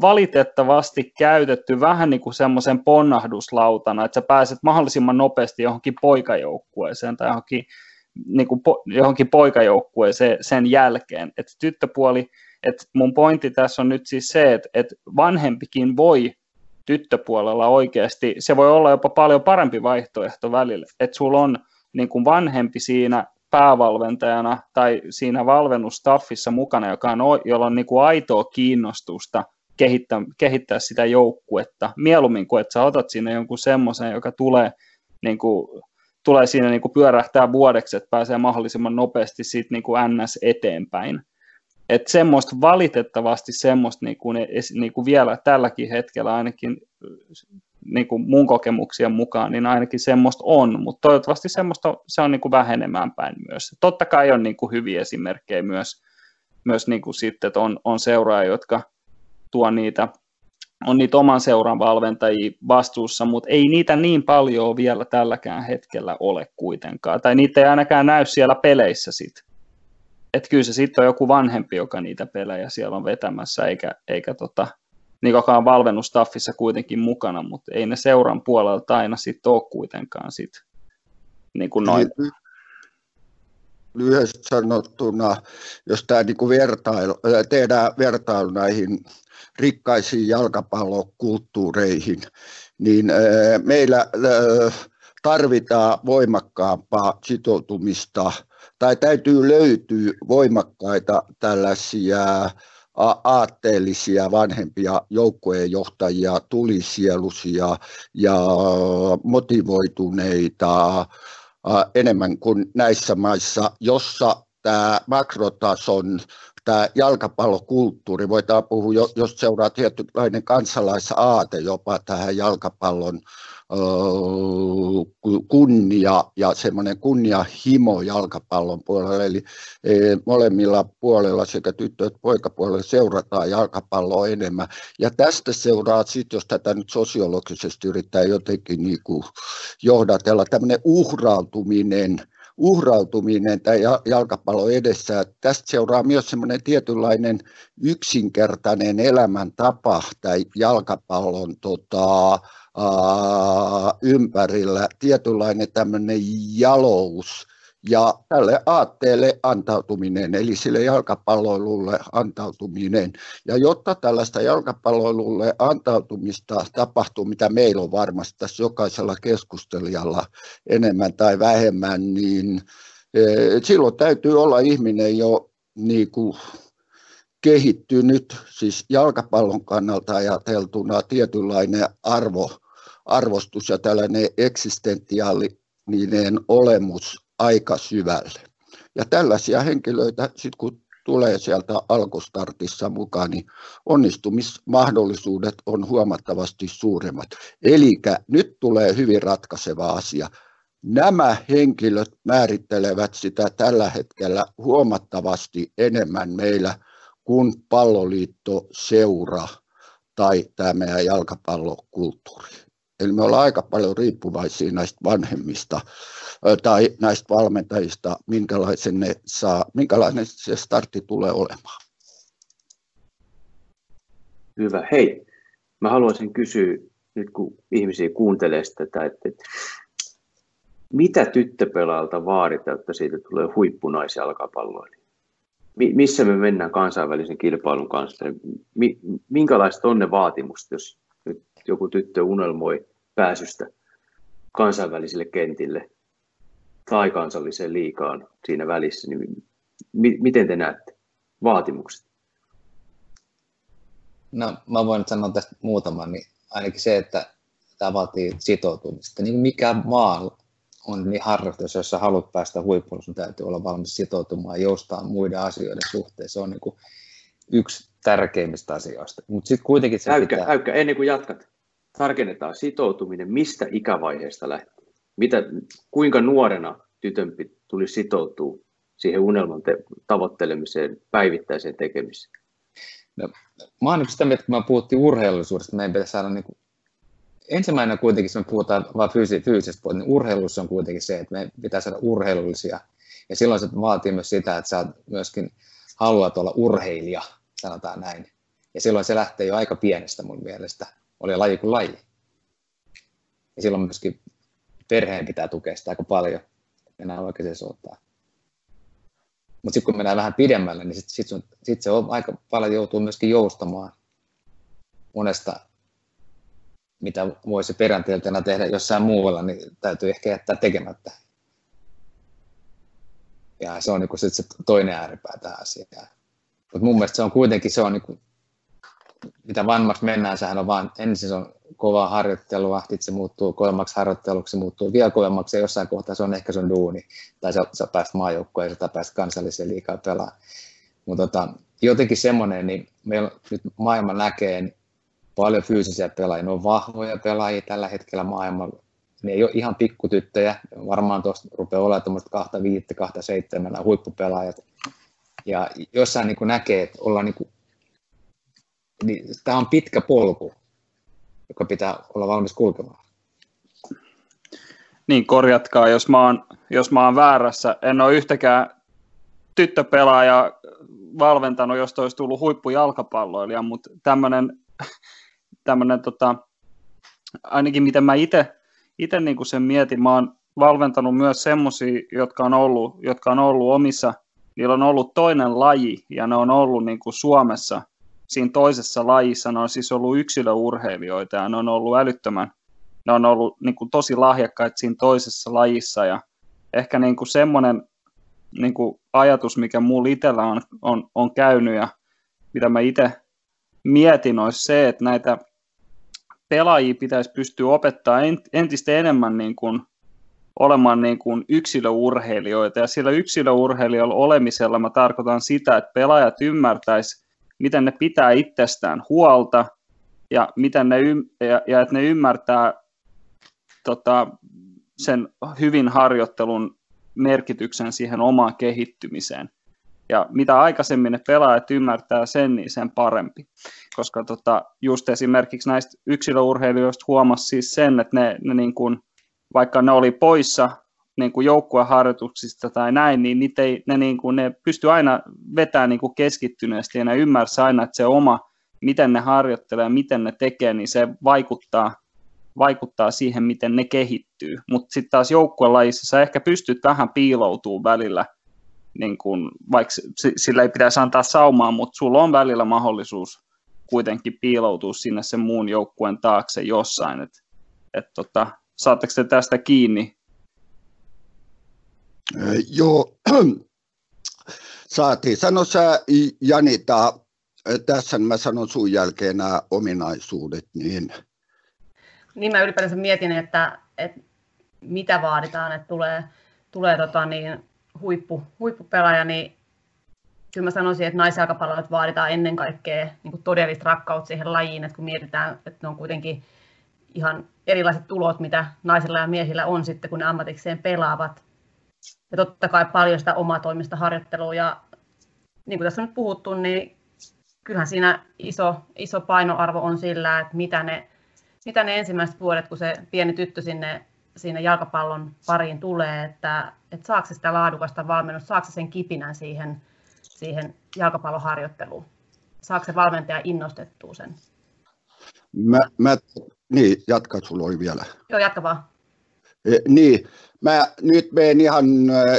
valitettavasti käytetty vähän niin kuin semmoisen ponnahduslautana, että sä pääset mahdollisimman nopeasti johonkin poikajoukkueeseen tai johonkin, niin kuin po, johonkin poikajoukkueeseen sen jälkeen. Että tyttöpuoli, että mun pointti tässä on nyt siis se, että, että vanhempikin voi tyttöpuolella oikeasti, se voi olla jopa paljon parempi vaihtoehto välillä, että sulla on niin kuin vanhempi siinä päävalmentajana tai siinä valvennustaffissa mukana, joka on, jolla on niin kuin aitoa kiinnostusta kehittää, kehittää sitä joukkuetta, mieluummin kuin että sä otat sinne jonkun semmoisen, joka tulee, niin kuin, tulee siinä niin kuin pyörähtää vuodeksi, että pääsee mahdollisimman nopeasti siitä niin kuin NS eteenpäin. Että semmoista valitettavasti semmoista niin kuin, niin kuin vielä tälläkin hetkellä ainakin niin kuin mun kokemuksien mukaan, niin ainakin semmoista on, mutta toivottavasti semmoista se on niin kuin vähenemään päin myös. Totta kai on niin kuin hyviä esimerkkejä myös, myös niin kuin sitten, että on, on seuraajia, jotka tuo niitä, on niitä oman seuran valmentajia vastuussa, mutta ei niitä niin paljon vielä tälläkään hetkellä ole kuitenkaan, tai niitä ei ainakaan näy siellä peleissä sitten. Että kyllä se sitten on joku vanhempi, joka niitä pelejä siellä on vetämässä, eikä, eikä tota, niin joka on valvennustaffissa kuitenkin mukana, mutta ei ne seuran puolelta aina sitten ole kuitenkaan sit, niin kuin noin. Lyhyesti sanottuna, jos tämä niin vertailu, tehdään vertailu näihin rikkaisiin jalkapallokulttuureihin, niin meillä tarvitaan voimakkaampaa sitoutumista tai täytyy löytyä voimakkaita tällaisia aatteellisia vanhempia joukkueenjohtajia, tulisielusia ja motivoituneita enemmän kuin näissä maissa, jossa tämä makrotason tämä jalkapallokulttuuri, voidaan puhua, jos seuraa tietynlainen kansalaisaate jopa tähän jalkapallon kunnia ja semmoinen kunniahimo jalkapallon puolella, eli e, molemmilla puolella sekä tyttö- että poikapuolella seurataan jalkapalloa enemmän. Ja tästä seuraa sitten, jos tätä nyt sosiologisesti yrittää jotenkin niin johdatella, tämmöinen uhrautuminen – uhrautuminen tai jalkapallo edessä. Tästä seuraa myös semmoinen tietynlainen yksinkertainen elämäntapa tai jalkapallon tota, ää, ympärillä, tietynlainen tämmöinen jalous, ja tälle aatteelle antautuminen, eli sille jalkapalloilulle antautuminen. Ja jotta tällaista jalkapalloilulle antautumista tapahtuu, mitä meillä on varmasti tässä jokaisella keskustelijalla enemmän tai vähemmän, niin e, silloin täytyy olla ihminen jo niin kuin kehittynyt, siis jalkapallon kannalta ajateltuna tietynlainen arvo, arvostus ja tällainen eksistentiaalinen olemus aika syvälle. Ja tällaisia henkilöitä, sit kun tulee sieltä alkustartissa mukaan, niin onnistumismahdollisuudet on huomattavasti suuremmat. Eli nyt tulee hyvin ratkaiseva asia. Nämä henkilöt määrittelevät sitä tällä hetkellä huomattavasti enemmän meillä kuin palloliitto, seura tai tämä meidän jalkapallokulttuuri. Eli me ollaan aika paljon riippuvaisia näistä vanhemmista tai näistä valmentajista, minkälaisen ne saa, minkälainen se startti tulee olemaan. Hyvä. Hei, mä haluaisin kysyä nyt kun ihmisiä kuuntelee tätä, että, että mitä tyttöpelaalta vaaditaan, että siitä tulee huippunaisjalkapalloilija? Missä me mennään kansainvälisen kilpailun kanssa? Minkälaiset on ne vaatimukset, jos nyt joku tyttö unelmoi pääsystä kansainvälisille kentille tai kansalliseen liikaan siinä välissä, niin mi- miten te näette vaatimukset? No, mä voin sanoa tästä muutaman, niin ainakin se, että tämä vaatii sitoutumista. Niin mikä maa on niin harrastus, jos sä haluat päästä huippuun, sun täytyy olla valmis sitoutumaan ja joustaa muiden asioiden suhteen. Se on niin kuin yksi tärkeimmistä asioista. Mutta sitten kuitenkin se äykkä, pitää... äykkä, ennen kuin jatkat, tarkennetaan sitoutuminen, mistä ikävaiheesta lähtee? Mitä, kuinka nuorena tytön tuli sitoutua siihen unelman te- tavoittelemiseen, päivittäiseen tekemiseen? No, mä oon sitä mieltä, kun mä puhuttiin urheilullisuudesta, meidän pitäisi saada niin kuin... ensimmäinen kuitenkin, jos me puhutaan vain fyysi- fyysisestä puolesta, niin urheilussa on kuitenkin se, että me pitää saada urheilullisia. Ja silloin se vaatii myös sitä, että sä myöskin haluat olla urheilija, sanotaan näin. Ja silloin se lähtee jo aika pienestä mun mielestä. Oli laji kuin laji. Ja silloin myöskin perheen pitää tukea sitä aika paljon, että mennään oikeaan suuntaan. Mutta sitten kun mennään vähän pidemmälle, niin sitten sit, sit se on aika paljon joutuu myöskin joustamaan monesta, mitä voisi peränteeltänä tehdä jossain muualla, niin täytyy ehkä jättää tekemättä. Ja se on niin sit se toinen ääripää tähän asiaan. Mutta mun mielestä se on kuitenkin, se on niin kuin, mitä vanhemmaksi mennään, sehän on vaan, ensin se on kovaa harjoittelua, sitten se muuttuu kovemmaksi harjoitteluksi, se muuttuu vielä kovemmaksi ja jossain kohtaa se on ehkä sun duuni, tai sä, sä pääst maajoukkoon ja sä pääst kansalliseen liikaa pelaa. Mutta tota, jotenkin semmoinen, niin meillä nyt maailma näkee niin paljon fyysisiä pelaajia, ne on vahvoja pelaajia tällä hetkellä maailmalla, ne ei ole ihan pikkutyttöjä, varmaan tuosta rupeaa olemaan tuommoista kahta viittä, kahta seitsemän huippupelaajat, ja jossain niin näkee, että ollaan niin niin tämä on pitkä polku, joka pitää olla valmis kulkemaan. Niin, korjatkaa, jos mä oon, jos mä oon väärässä. En ole yhtäkään tyttöpelaaja valventanut, jos olisi tullut huippujalkapalloilija, mutta tämmöinen, tämmöinen tota, ainakin miten mä itse niin sen mietin, mä oon valventanut myös semmoisia, jotka on ollut, jotka on ollut omissa, niillä on ollut toinen laji, ja ne on ollut niin kuin Suomessa siinä toisessa lajissa, ne on siis ollut yksilöurheilijoita, ja ne on ollut älyttömän, ne on ollut niin kuin tosi lahjakkaita siinä toisessa lajissa, ja ehkä niin kuin semmoinen niin kuin ajatus, mikä mulla itsellä on, on, on käynyt, ja mitä mä itse mietin, olisi se, että näitä pelaajia pitäisi pystyä opettaa entistä enemmän niin kuin olemaan niin kuin yksilöurheilijoita. Ja sillä yksilöurheilijoilla olemisella mä tarkoitan sitä, että pelaajat ymmärtäisi, miten ne pitää itsestään huolta ja, miten ne, ja, ja että ne ymmärtää tota, sen hyvin harjoittelun merkityksen siihen omaan kehittymiseen. Ja mitä aikaisemmin ne pelaajat ymmärtää sen, niin sen parempi. Koska tota, just esimerkiksi näistä yksilöurheilijoista huomasi siis sen, että ne, ne niin kuin, vaikka ne oli poissa niin kuin joukkueharjoituksista tai näin, niin niitä ei, ne, niin kuin, ne pystyi aina vetämään niin kuin keskittyneesti ja ne ymmärsi aina, että se oma, miten ne harjoittelee ja miten ne tekee, niin se vaikuttaa, vaikuttaa siihen, miten ne kehittyy. Mutta sitten taas joukkuelajissa sä ehkä pystyt vähän piiloutumaan välillä – niin kun, vaikka sillä ei pitäisi antaa saumaa, mutta sulla on välillä mahdollisuus kuitenkin piiloutua sinne sen muun joukkueen taakse jossain. Et, et tota, saatteko te tästä kiinni? Joo, [clears throat] saatiin. Sano sä Janita, tässä mä sanon sun jälkeen nämä ominaisuudet. Niin, niin mä ylipäätänsä mietin, että, että mitä vaaditaan, että tulee, tulee tota niin, huippu, huippupelaaja, niin kyllä mä sanoisin, että naisjalkapalloilijat vaaditaan ennen kaikkea niin todellista rakkautta siihen lajiin, että kun mietitään, että ne on kuitenkin ihan erilaiset tulot, mitä naisilla ja miehillä on sitten, kun ne ammatikseen pelaavat. Ja totta kai paljon sitä omaa toimista harjoittelua. Ja niin kuin tässä on nyt puhuttu, niin kyllähän siinä iso, iso painoarvo on sillä, että mitä ne, mitä ne ensimmäiset vuodet, kun se pieni tyttö sinne siinä jalkapallon pariin tulee, että, että saako se sitä laadukasta valmennusta, saako se sen kipinän siihen, siihen jalkapalloharjoitteluun, saako se valmentaja innostettua sen? Mä, mä, niin, jatka, sulla oli vielä. Joo, jatka vaan. E, niin, mä nyt menen ihan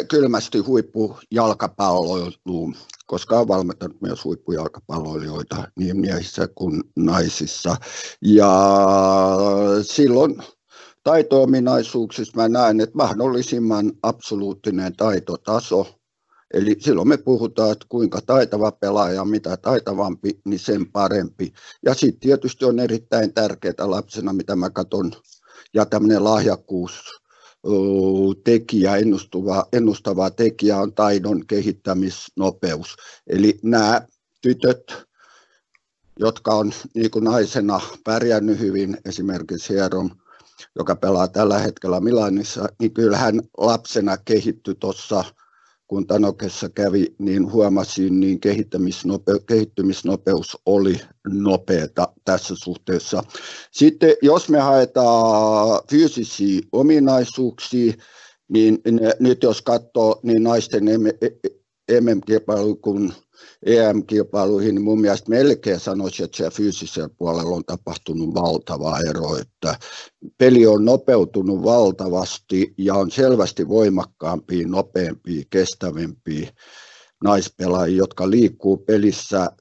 kylmästi huippujalkapalloiluun, koska olen valmentanut myös huippujalkapalloilijoita niin miehissä kuin naisissa. Ja silloin taito-ominaisuuksissa mä näen, että mahdollisimman absoluuttinen taitotaso Eli silloin me puhutaan, että kuinka taitava pelaaja, mitä taitavampi, niin sen parempi. Ja sitten tietysti on erittäin tärkeää lapsena, mitä mä katson, ja tämmöinen lahjakkuus, tekijä, ennustava, ennustava tekijä on taidon kehittämisnopeus. Eli nämä tytöt, jotka on niin kuin naisena pärjännyt hyvin, esimerkiksi Hierom, joka pelaa tällä hetkellä Milanissa, niin kyllähän lapsena kehittyi tuossa kun Tanokessa kävi, niin huomasin, niin kehittämisnope, kehittymisnopeus oli nopeata tässä suhteessa. Sitten jos me haetaan fyysisiä ominaisuuksia, niin nyt jos katsoo, niin naisten MM-kilpailu, kun EM-kilpailuihin, niin mun mielestä melkein sanoisin, että siellä fyysisellä puolella on tapahtunut valtava ero, että peli on nopeutunut valtavasti ja on selvästi voimakkaampia, nopeampia, kestävämpiä naispelaajia, jotka liikkuu pelissä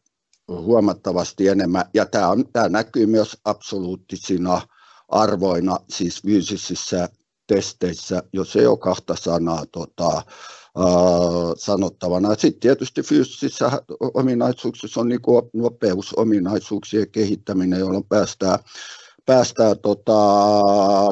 huomattavasti enemmän. Ja tämä, on, tämä näkyy myös absoluuttisina arvoina, siis fyysisissä testeissä, jos ei ole kahta sanaa tota, sanottavana. Sitten tietysti fyysisissä ominaisuuksissa on niin nopeusominaisuuksien kehittäminen, jolloin päästään päästään tota,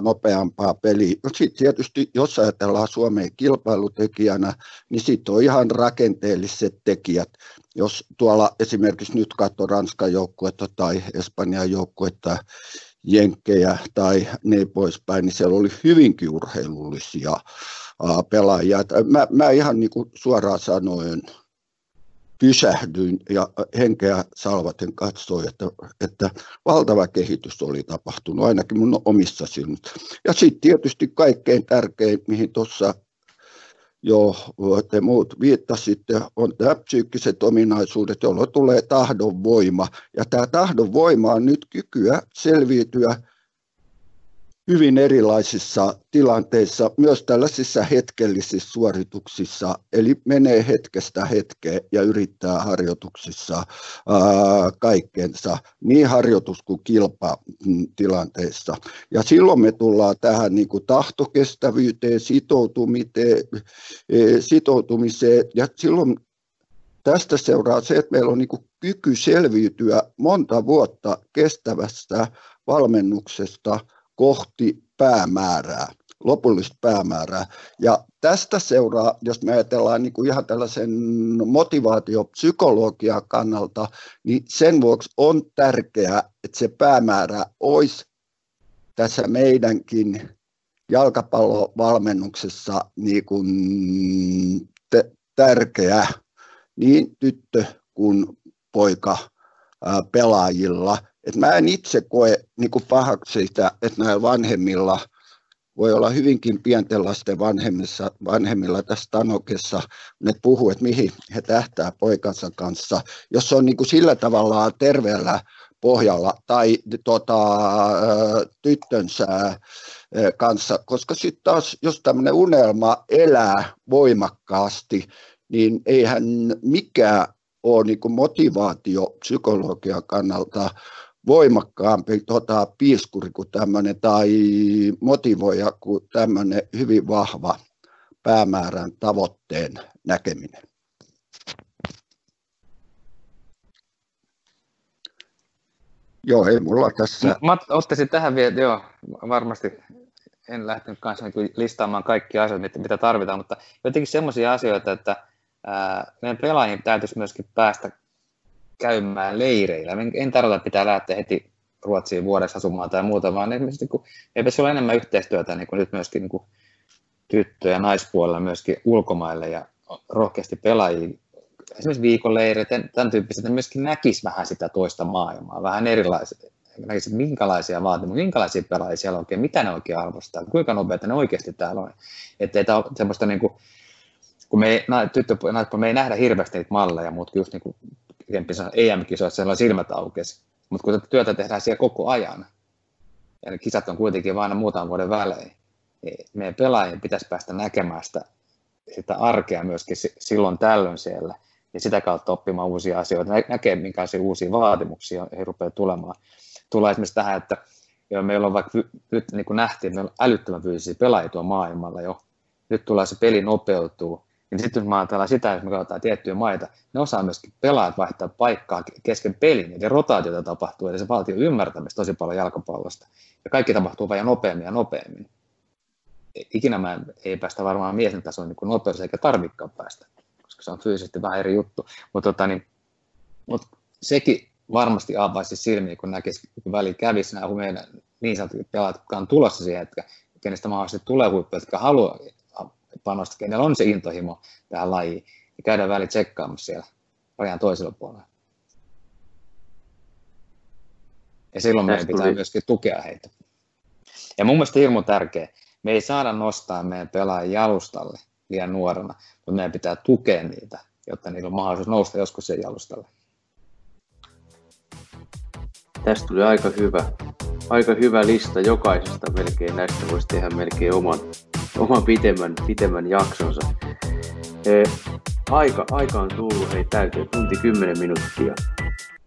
nopeampaa peliä. Sitten tietysti, jos ajatellaan Suomen kilpailutekijänä, niin sitten on ihan rakenteelliset tekijät. Jos tuolla esimerkiksi nyt katsoo Ranskan joukkuetta tai Espanjan joukkuetta, jenkkejä tai niin poispäin, niin siellä oli hyvinkin urheilullisia pelaajia. Mä, mä ihan niin kuin suoraan sanoen pysähdyin ja henkeä salvaten katsoin, että, että valtava kehitys oli tapahtunut ainakin mun omissa silmissä. Ja sitten tietysti kaikkein tärkein, mihin tuossa jo te muut viittasitte, on tämä psyykkiset ominaisuudet, jolloin tulee tahdonvoima. Ja tämä tahdonvoima on nyt kykyä selviytyä hyvin erilaisissa tilanteissa, myös tällaisissa hetkellisissä suorituksissa, eli menee hetkestä hetkeen ja yrittää harjoituksissa kaikkensa, niin harjoitus kuin kilpatilanteissa. Ja silloin me tullaan tähän niin kuin tahtokestävyyteen, e, sitoutumiseen, ja silloin tästä seuraa se, että meillä on niin kuin kyky selviytyä monta vuotta kestävästä valmennuksesta – kohti päämäärää, lopullista päämäärää. Ja tästä seuraa, jos me ajatellaan niin kuin ihan tällaisen motivaatiopsykologian kannalta, niin sen vuoksi on tärkeää, että se päämäärä olisi tässä meidänkin jalkapallovalmennuksessa niin kuin te- tärkeä niin tyttö kuin poika pelaajilla. Et mä en itse koe niin kuin pahaksi sitä, että näillä vanhemmilla voi olla hyvinkin pienten lasten vanhemmissa, vanhemmilla tässä Tanokessa, ne puhuu, että mihin he tähtää poikansa kanssa. Jos se on niin kuin sillä tavalla terveellä pohjalla tai tota, tyttönsä kanssa, koska sitten taas, jos tämmöinen unelma elää voimakkaasti, niin eihän mikään ole niin motivaatio psykologian kannalta voimakkaampi tota, piiskuri kuin tämmöinen tai motivoija kuin tämmöinen hyvin vahva päämäärän tavoitteen näkeminen. Joo, ei mulla tässä. Mä ottaisin tähän vielä, joo, varmasti en lähtenyt kanssa niin listaamaan kaikkia asioita, mitä tarvitaan, mutta jotenkin semmoisia asioita, että meidän pelaajien täytyisi myöskin päästä käymään leireillä. En tarkoita, että pitää lähteä heti Ruotsiin vuodessa asumaan tai muuta, vaan esimerkiksi niin kuin, eipä olla enemmän yhteistyötä niin kuin nyt myöskin niin kuin tyttö- ja naispuolella myöskin ulkomaille ja rohkeasti pelaajia. Esimerkiksi viikonleirit, tämän tyyppiset, että myöskin näkisi vähän sitä toista maailmaa, vähän erilaisia, näkisi, minkälaisia vaatimuksia, minkälaisia pelaajia siellä oikein, mitä ne oikein arvostaa, kuinka nopeita ne oikeasti täällä on. Että ei tämä ole semmoista niin kuin, kun me ei, tyttö, me ei nähdä hirveästi niitä malleja, mutta just niin kuin EM-kisoissa siellä silmät aukesi. Mutta kun työtä tehdään siellä koko ajan, ja ne kisat on kuitenkin vain muutaman vuoden välein, niin meidän pelaajien pitäisi päästä näkemään sitä, sitä arkea myöskin silloin tällöin siellä, ja sitä kautta oppimaan uusia asioita, näkee minkälaisia uusia vaatimuksia he rupeaa tulemaan. Tulee esimerkiksi tähän, että jo meillä on vaikka nyt niin kuin nähtiin, meillä on älyttömän fyysisiä pelaajia tuolla maailmalla jo. Nyt tulee se peli nopeutuu, Niin sitten jos ajatellaan sitä, jos me katsotaan tiettyjä maita, ne osaa myöskin pelaajat vaihtaa paikkaa kesken pelin, eli rotaatiota tapahtuu, eli se vaatii ymmärtämistä tosi paljon jalkapallosta. Ja kaikki tapahtuu vain nopeammin ja nopeammin. Ikinä mä ei päästä varmaan miesten tasoon niin nopeus, eikä tarvikkaan päästä, koska se on fyysisesti vähän eri juttu. Mutta tota, niin, mut sekin varmasti avaisi silmiä, kun näkisi, kun väliin kävisi nämä meidän niin sanotut pelaajat, jotka on tulossa siihen, että kenestä mahdollisesti tulee huippuja, jotka haluaa panostaa, kenellä on se intohimo tähän lajiin, ja käydään väliin tsekkaamassa siellä rajan toisella puolella. Ja silloin meidän pitää myöskin tukea heitä. Ja mun mielestä hirmu tärkeä, me ei saada nostaa meidän pelaajia jalustalle liian nuorena, mutta meidän pitää tukea niitä, jotta niillä on mahdollisuus nousta joskus sen jalustalle. Tästä tuli aika hyvä, aika hyvä lista jokaisesta melkein. Näistä voisi tehdä melkein oman, oman pitemmän, pitemmän jaksonsa. E, aika, aika on tullut hei täyteen tunti 10 minuuttia.